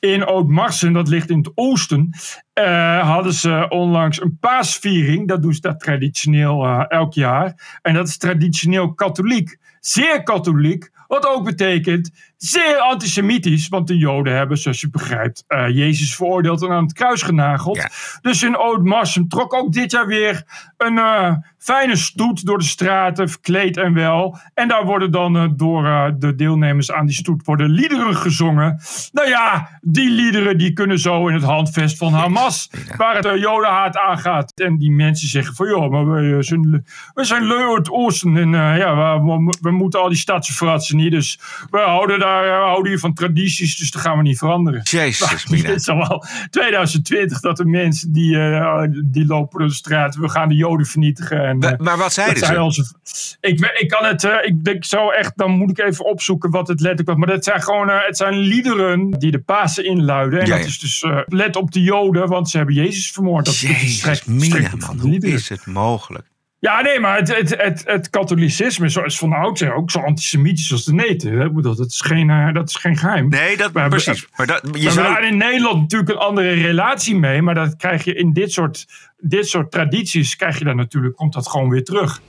In Oud-Marsum, dat ligt in het oosten, eh, hadden ze onlangs een paasviering. Dat doen ze dat traditioneel eh, elk jaar. En dat is traditioneel katholiek. Zeer katholiek. Wat ook betekent zeer antisemitisch. Want de Joden hebben, zoals je begrijpt, eh, Jezus veroordeeld en aan het kruis genageld. Dus in Oud-Marsum trok ook dit jaar weer een eh, fijne stoet door de straten, verkleed en wel. En daar worden dan eh, door de deelnemers aan die stoet worden liederen gezongen. Nou ja, die liederen die kunnen zo in het handvest van Hamas, waar het jodenhaat aangaat. En die mensen zeggen van, joh, maar we zijn, we zijn het oosten. En ja, we, we, we moeten al die stadsfratsen niet. Dus we houden, daar, we houden hier van tradities, dus dat gaan we niet veranderen. Jezus, Maar Het is al wel 2020 dat de mensen die, eh, die lopen door de straat. We gaan de Joden vernietigen. En, eh, maar wat zeiden dat zijn ze? Onze, ik, ik kan het, eh, ik denk zo echt, dan moet ik even opzoeken wat het letterlijk was. Maar dat zijn gewoon, eh, het zijn liederen die de Pasen inluiden. En Ja, dat is dus, eh, let op de Joden, want ze hebben Jezus vermoord. Dat is Jezus, mina, strekking man. Hoe is het mogelijk? Ja, nee, maar het, het, het, het katholicisme is, is van oudsher ook zo antisemitisch als de neten. hè. Ik bedoel, Dat is geen, eh, dat is geen geheim. Nee, dat, We hebben- precies. Maar dat, we je hebben zou... daar in Nederland natuurlijk een andere relatie mee. Maar dat krijg je in dit soort, dit soort tradities, krijg je daar natuurlijk, komt dat gewoon weer terug.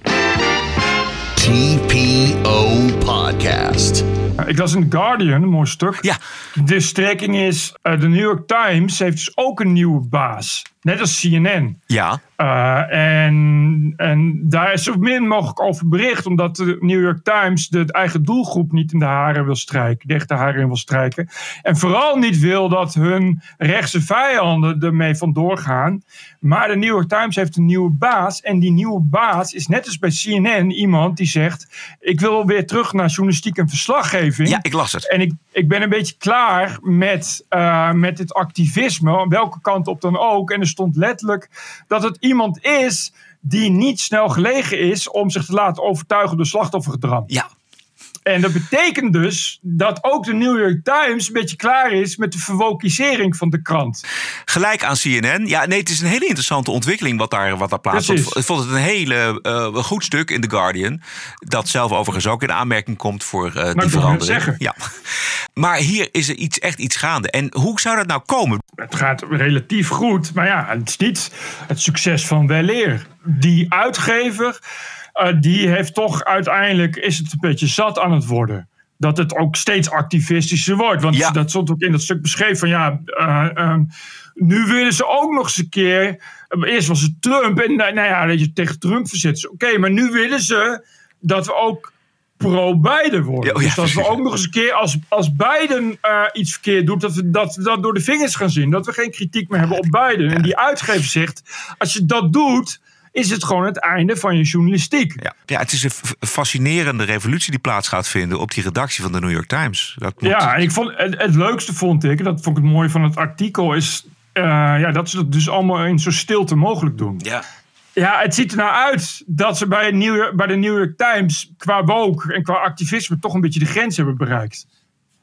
TPO Podcast. Ik las in The Guardian, een mooi stuk. Ja. De strekking is, eh, de New York Times heeft dus ook een nieuwe baas. Net als CNN. Ja. Uh, en, en daar is zo min mogelijk over bericht, omdat de New York Times de eigen doelgroep niet in de haren wil strijken, de haren in wil strijken. En vooral niet wil dat hun rechtse vijanden ermee vandoor gaan. Maar de New York Times heeft een nieuwe baas. En die nieuwe baas is net als bij CNN iemand die zegt: Ik wil weer terug naar journalistiek en verslaggeving. Ja, ik las het. En ik, ik ben een beetje klaar met, uh, met het activisme, welke kant op dan ook. En er stond letterlijk dat het iemand is die niet snel gelegen is om zich te laten overtuigen door slachtoffergedrag. Ja. En dat betekent dus dat ook de New York Times een beetje klaar is met de verwokisering van de krant. Gelijk aan CNN. Ja, nee, het is een hele interessante ontwikkeling wat daar, wat daar plaatsvindt. Ik vond het een hele uh, goed stuk in The Guardian. Dat zelf overigens ook in aanmerking komt voor uh, die verandering. Ja. Maar hier is er iets, echt iets gaande. En hoe zou dat nou komen? Het gaat relatief goed, maar ja, het is niet het succes van Weleer. Die uitgever uh, die heeft toch uiteindelijk, is het een beetje zat aan het worden. Dat het ook steeds activistischer wordt. Want ja. dat stond ook in dat stuk beschreven van ja, uh, uh, nu willen ze ook nog eens een keer. Eerst was het Trump en nou ja, dat je tegen Trump verzet. Oké, okay, maar nu willen ze dat we ook pro-Biden worden. Ja, oh ja, dus dat we ook nog eens een keer, als, als Biden uh, iets verkeerd doet, dat we, dat we dat door de vingers gaan zien. Dat we geen kritiek meer hebben op Biden. En die uitgever zegt, als je dat doet, is het gewoon het einde van je journalistiek. Ja, ja het is een fascinerende revolutie die plaats gaat vinden op die redactie van de New York Times. Dat moet... Ja, en ik vond, het, het, leukste vond ik, dat vond ik het mooie van het artikel, is uh, ja, dat ze dat dus allemaal in zo stilte mogelijk doen. Ja. Ja, het ziet er nou uit dat ze bij, New bij de New York Times qua woke en qua activisme toch een beetje de grens hebben bereikt.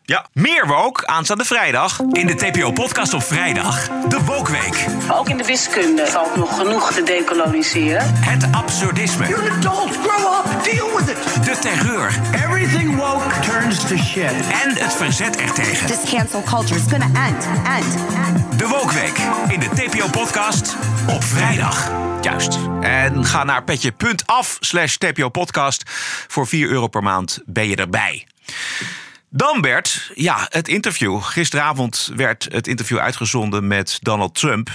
Ja, meer woke aanstaande vrijdag in de TPO-podcast op vrijdag. De Wokweek. Ook in de wiskunde valt nog genoeg te decoloniseren. Het absurdisme. You're an adult, grow up, deal with it. De terreur. Everything woke turns to shit. En het verzet ertegen. This cancel culture is gonna end, end, end. De Wokweek in de TPO-podcast op vrijdag. Juist. En ga naar petje.af slash TPO-podcast. Voor 4 euro per maand ben je erbij. Dan werd, ja, het interview. Gisteravond werd het interview uitgezonden met Donald Trump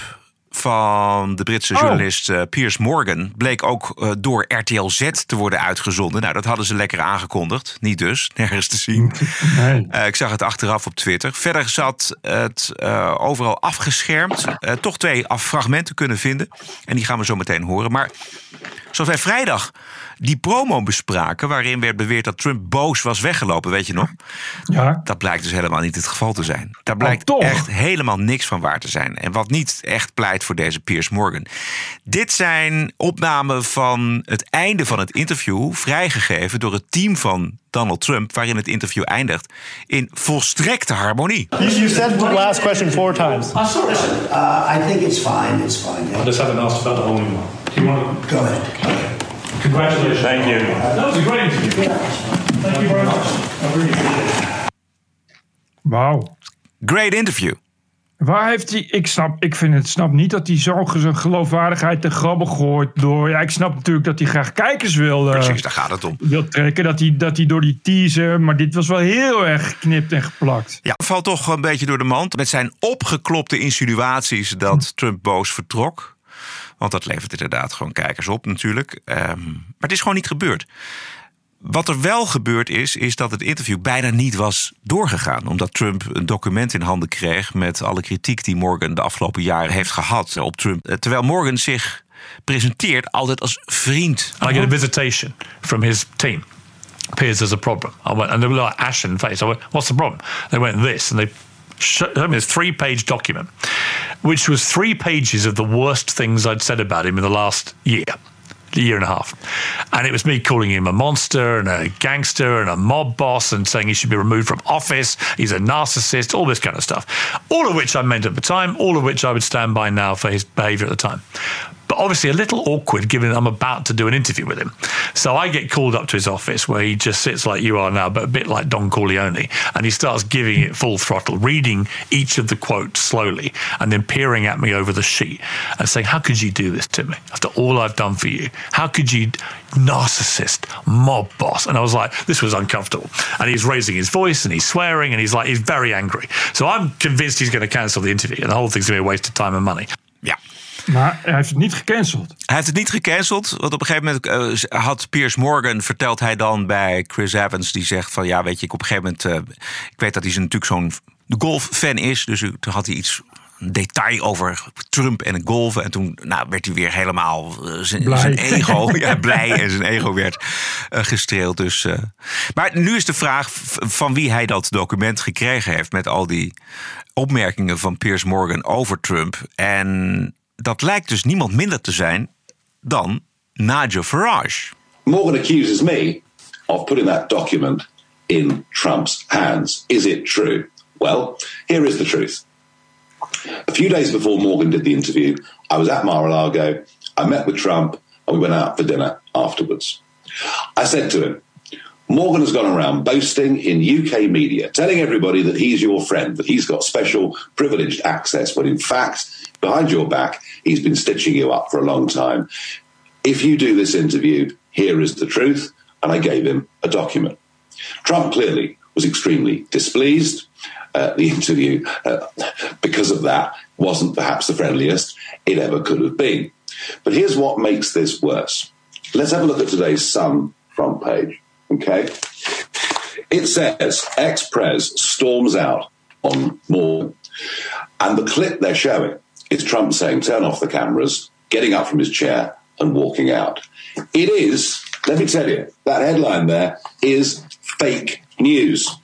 van de Britse journalist oh. Piers Morgan bleek ook uh, door RTL Z te worden uitgezonden. Nou, dat hadden ze lekker aangekondigd. Niet dus, nergens te zien. Nee. Uh, ik zag het achteraf op Twitter. Verder zat het uh, overal afgeschermd. toch twee fragmenten kunnen vinden. En die gaan we zo meteen horen. Maar zoals wij vrijdag die promo bespraken. waarin werd beweerd dat Trump boos was weggelopen, weet je nog? Ja. Dat blijkt dus helemaal niet het geval te zijn. Daar blijkt oh, echt helemaal niks van waar te zijn. En wat niet echt pleit voor deze Piers Morgan. Dit zijn opnamen van het einde van het interview, vrijgegeven door het team van Donald Trump, waarin het interview eindigt in volstrekte harmonie. You said the last question four times. Uh, I think it's fine. It's fine. Yeah. I just haven't asked about the whole anymore. Do you want to go ahead? Congratulations. Thank you. That was a great interview. Thank you very much. I really appreciate it. Wauw. Great interview. Waar heeft hij. Ik snap, ik vind het, snap niet dat hij zo zijn geloofwaardigheid te grabbel gooit. Door, ja, ik snap natuurlijk dat hij graag kijkers wil. Uh, Precies, daar gaat het om. Wil trekken. Dat hij, dat hij door die teaser. Maar dit was wel heel erg geknipt en geplakt. Ja, valt toch een beetje door de mand. Met zijn opgeklopte insinuaties dat Trump boos vertrok. Want dat levert inderdaad gewoon kijkers op natuurlijk. Um, maar het is gewoon niet gebeurd. Wat er wel gebeurd is, is dat het interview bijna niet was doorgegaan. Omdat Trump een document in handen kreeg met alle kritiek die Morgan de afgelopen jaren heeft gehad op Trump. Terwijl Morgan zich presenteert altijd als vriend. I get a visitation from his team. Piers there's a problem. I went, and they were like ashen face. I went, what's the problem? They went this, and they showed me this three-page document, which was three pages of the worst things I'd said about him in the last year. A year and a half. And it was me calling him a monster and a gangster and a mob boss and saying he should be removed from office. He's a narcissist, all this kind of stuff. All of which I meant at the time, all of which I would stand by now for his behavior at the time obviously a little awkward given I'm about to do an interview with him. So I get called up to his office where he just sits like you are now, but a bit like Don Corleone, and he starts giving it full throttle, reading each of the quotes slowly, and then peering at me over the sheet and saying, How could you do this to me after all I've done for you? How could you, narcissist, mob boss? And I was like, This was uncomfortable. And he's raising his voice and he's swearing and he's like, He's very angry. So I'm convinced he's going to cancel the interview and the whole thing's going to be a waste of time and money. Yeah. Maar hij heeft het niet gecanceld. Hij heeft het niet gecanceld. Want op een gegeven moment uh, had Piers Morgan, vertelt hij dan bij Chris Evans, die zegt van ja, weet je, ik op een gegeven moment, uh, ik weet dat hij natuurlijk zo'n golffan is. Dus toen had hij iets detail over Trump en het golven. En toen nou, werd hij weer helemaal uh, zijn ego. ja, blij en zijn ego werd uh, gestreeld. Dus, uh. Maar nu is de vraag van wie hij dat document gekregen heeft. Met al die opmerkingen van Piers Morgan over Trump. En dat lijkt dus niemand minder te zijn dan Nigel Farage. Morgan accuses me of putting that document in Trump's hands. Is it true? Well, here is the truth. A few days before Morgan did the interview, I was at Mar a Lago. I met with Trump and we went out for dinner afterwards. I said to him, Morgan has gone around boasting in UK media, telling everybody that he's your friend, that he's got special privileged access, when in fact, behind your back, he's been stitching you up for a long time. If you do this interview, here is the truth. And I gave him a document. Trump clearly was extremely displeased. Uh, the interview, uh, because of that, wasn't perhaps the friendliest it ever could have been. But here's what makes this worse. Let's have a look at today's Sun front page. Okay. It says ex Prez storms out on Morgan. And the clip they're showing is Trump saying, turn off the cameras, getting up from his chair and walking out. It is, let me tell you, that headline there is fake news.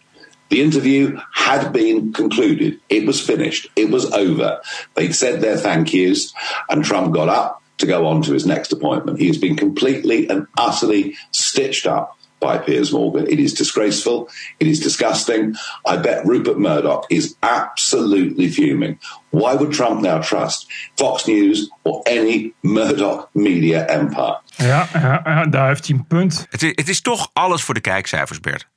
The interview had been concluded. It was finished. It was over. They'd said their thank yous, and Trump got up to go on to his next appointment. He has been completely and utterly stitched up by Piers Morgan. It is disgraceful. It is disgusting. I bet Rupert Murdoch is absolutely fuming. Why would Trump now trust Fox News or any Murdoch media empire? Ja, ja, ja daar heeft hij een punt. Het is, het is toch alles voor de kijkcijfers, Bert.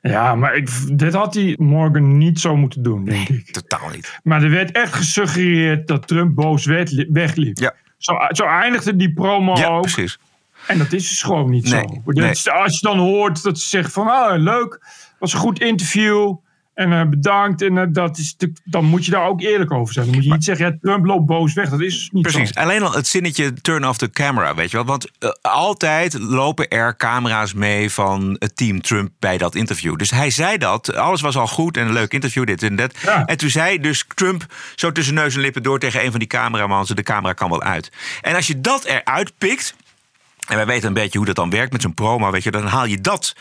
Ja, maar ik, dit had hij morgen niet zo moeten doen, denk nee, ik. totaal niet. Maar er werd echt gesuggereerd dat Trump boos wegliep. Ja. Zo, zo eindigde die promo ja, ook. precies. En dat is dus gewoon niet Nee, zo. nee. Als je dan hoort dat ze zeggen van... Ah, leuk, was een goed interview. En eh, bedankt. En eh, dat is, dan moet je daar ook eerlijk over zijn. Dan moet je niet zeggen, ja, Trump loopt boos weg. Dat is dus niet Precies. zo. Alleen al het zinnetje turn off the camera, weet je wel. Want eh, altijd lopen er camera's mee van het team Trump bij dat interview. Dus hij zei dat. Alles was al goed en een leuk interview, dit en dat. En toen zei dus Trump zo tussen neus en lippen door tegen een van die cameramans. De camera kan wel uit. En als je dat eruit pikt. En wij weten een beetje hoe dat dan werkt met zo'n promo. Weet je, dan haal je dat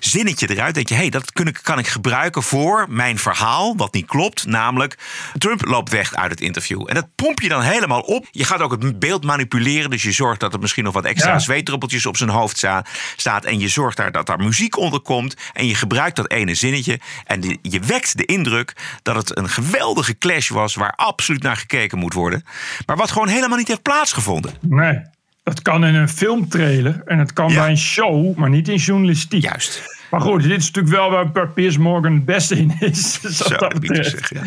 zinnetje eruit. Denk je, hé, hey, dat kun ik, kan ik gebruiken voor mijn verhaal. Wat niet klopt. Namelijk, Trump loopt weg uit het interview. En dat pomp je dan helemaal op. Je gaat ook het beeld manipuleren. Dus je zorgt dat er misschien nog wat extra Ja. zweetdruppeltjes op zijn hoofd sta- staat. En je zorgt daar dat daar muziek onder komt. En je gebruikt dat ene zinnetje. En je wekt de indruk dat het een geweldige clash was. Waar absoluut naar gekeken moet worden. Maar wat gewoon helemaal niet heeft plaatsgevonden. Nee, dat kan in een filmtrailer. En het kan bij een show, maar niet in journalistiek. Juist. Maar goed, dit is natuurlijk wel waar Piers Morgan het beste in is. Zo, dat betreft. ja.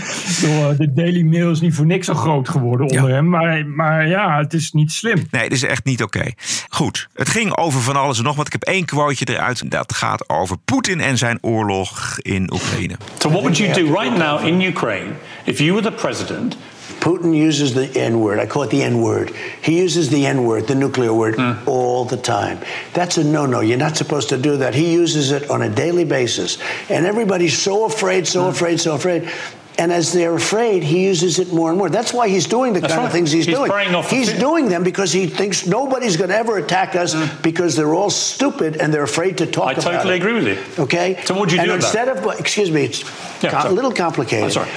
Eh, De Daily Mail is niet voor niks zo groot geworden onder hem. Maar, maar ja, het is niet slim. Nee, dit is echt niet oké. Goed, het ging over van alles en nog wat. Ik heb één quoteje eruit. Dat gaat over Poetin en zijn oorlog in Oekraïne. So, what would you do right now in Ukraine if you were the president? Putin uses the N word. I call it the N word. He uses the N word, the nuclear word, hmm. all the time. That's a no no. You're not supposed to do that. He uses it on a daily basis. And everybody's so afraid, so hmm. afraid, so afraid. And as they're afraid, he uses it more and more. That's why he's doing the That's kind of things he's, He's doing. off he's doing them because he thinks nobody's going to ever attack us hmm. because they're all stupid and they're afraid to talk I about totally it. agree with you. Okay? So what'd you and do about instead of, excuse me, it's Yeah, co- a little complicated. I'm sorry.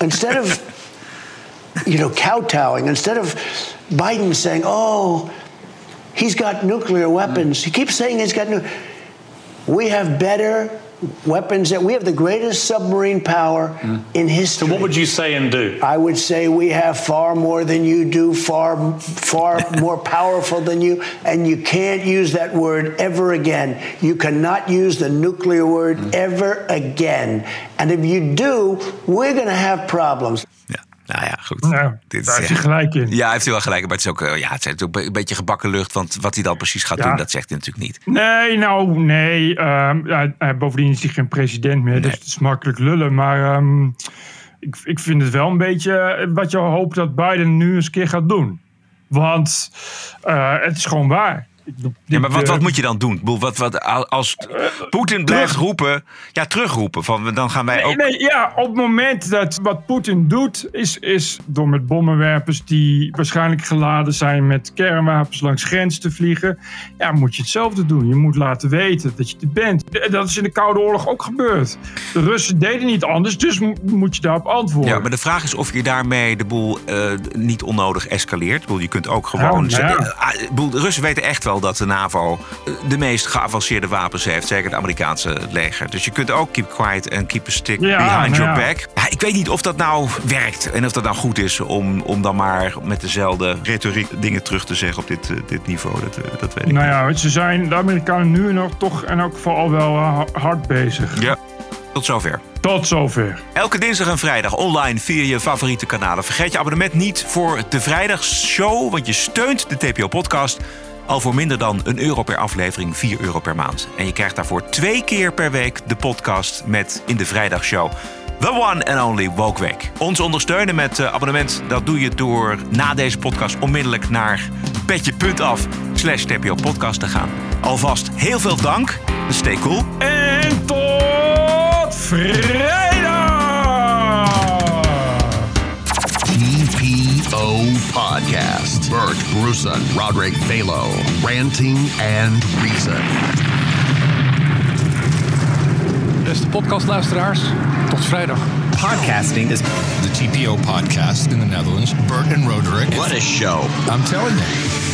Instead of, you know, kowtowing, instead of Biden saying, oh, he's got nuclear weapons, he keeps saying he's got nuclear. We have better weapons. that We have the greatest submarine power hmm. in history. So, what would you say and do? I would say we have far more than you do, far, far more powerful than you, and you can't use that word ever again. You cannot use the nuclear word hmm. ever again. And if you do, we're going to have problems. Nou ja, goed. Nou, Dit daar is heeft hij gelijk in. Ja, heeft hij wel gelijk. Maar het is ook, eh, ja, het is ook een beetje gebakken lucht. Want wat hij dan precies gaat Ja. doen, dat zegt hij natuurlijk niet. Nee, nou, nee. ehm, hij- hij- bovendien is hij geen president meer, dus het is makkelijk lullen. Maar ehm, ik, ik vind het wel een beetje eh, wat je hoopt dat Biden nu eens een keer gaat doen. Want uh, het is gewoon waar. Ja, maar wat, wat moet je dan doen? Wat, wat, als Poetin blijft roepen, ja, terugroepen. Van, dan gaan wij nee, ook. Nee, ja, op het moment dat wat Poetin doet, is, is door met bommenwerpers die waarschijnlijk geladen zijn met kernwapens langs grens te vliegen. Ja, moet je hetzelfde doen. Je moet laten weten dat je er bent. Dat is in de Koude Oorlog ook gebeurd. De Russen deden niet anders, dus moet je daarop antwoorden. Ja, maar de vraag is of je daarmee de boel uh, niet onnodig escaleert. Ik bedoel, je kunt ook gewoon. Ja, ja. Bedoel, de Russen weten echt wel dat de NAVO de meest geavanceerde wapens heeft. Zeker het Amerikaanse leger. Dus je kunt ook keep quiet en keep a stick Ja, behind your ja. back. Ja, ik weet niet of dat nou werkt. En of dat nou goed is om, om dan maar met dezelfde retoriek dingen terug te zeggen op dit, eh, dit niveau. Dat, eh, dat weet ik Nou ja, ze zijn de Amerikanen nu nog toch en ook vooral wel eh, hard bezig. Ja, tot zover. Tot zover. Elke dinsdag en vrijdag online via je favoriete kanalen. Vergeet je abonnement niet voor de vrijdagsshow, want je steunt de TPO-podcast al voor minder dan een euro per aflevering, 4 euro per maand. En je krijgt daarvoor twee keer per week de podcast met in de vrijdagshow. The one and only Woke Week. Ons ondersteunen met eh, abonnement, dat doe je door na deze podcast onmiddellijk naar petje.af slash TPO podcast te gaan. Alvast heel veel dank. Stay cool. En tot vrijdag! TPO Podcast. Bert Bruson, Roderick Balo, Ranting and Reason. Beste podcastluisteraars, tot vrijdag. Podcasting is the TPO podcast in the Netherlands. Bert and Roderick. What a show. I'm telling you.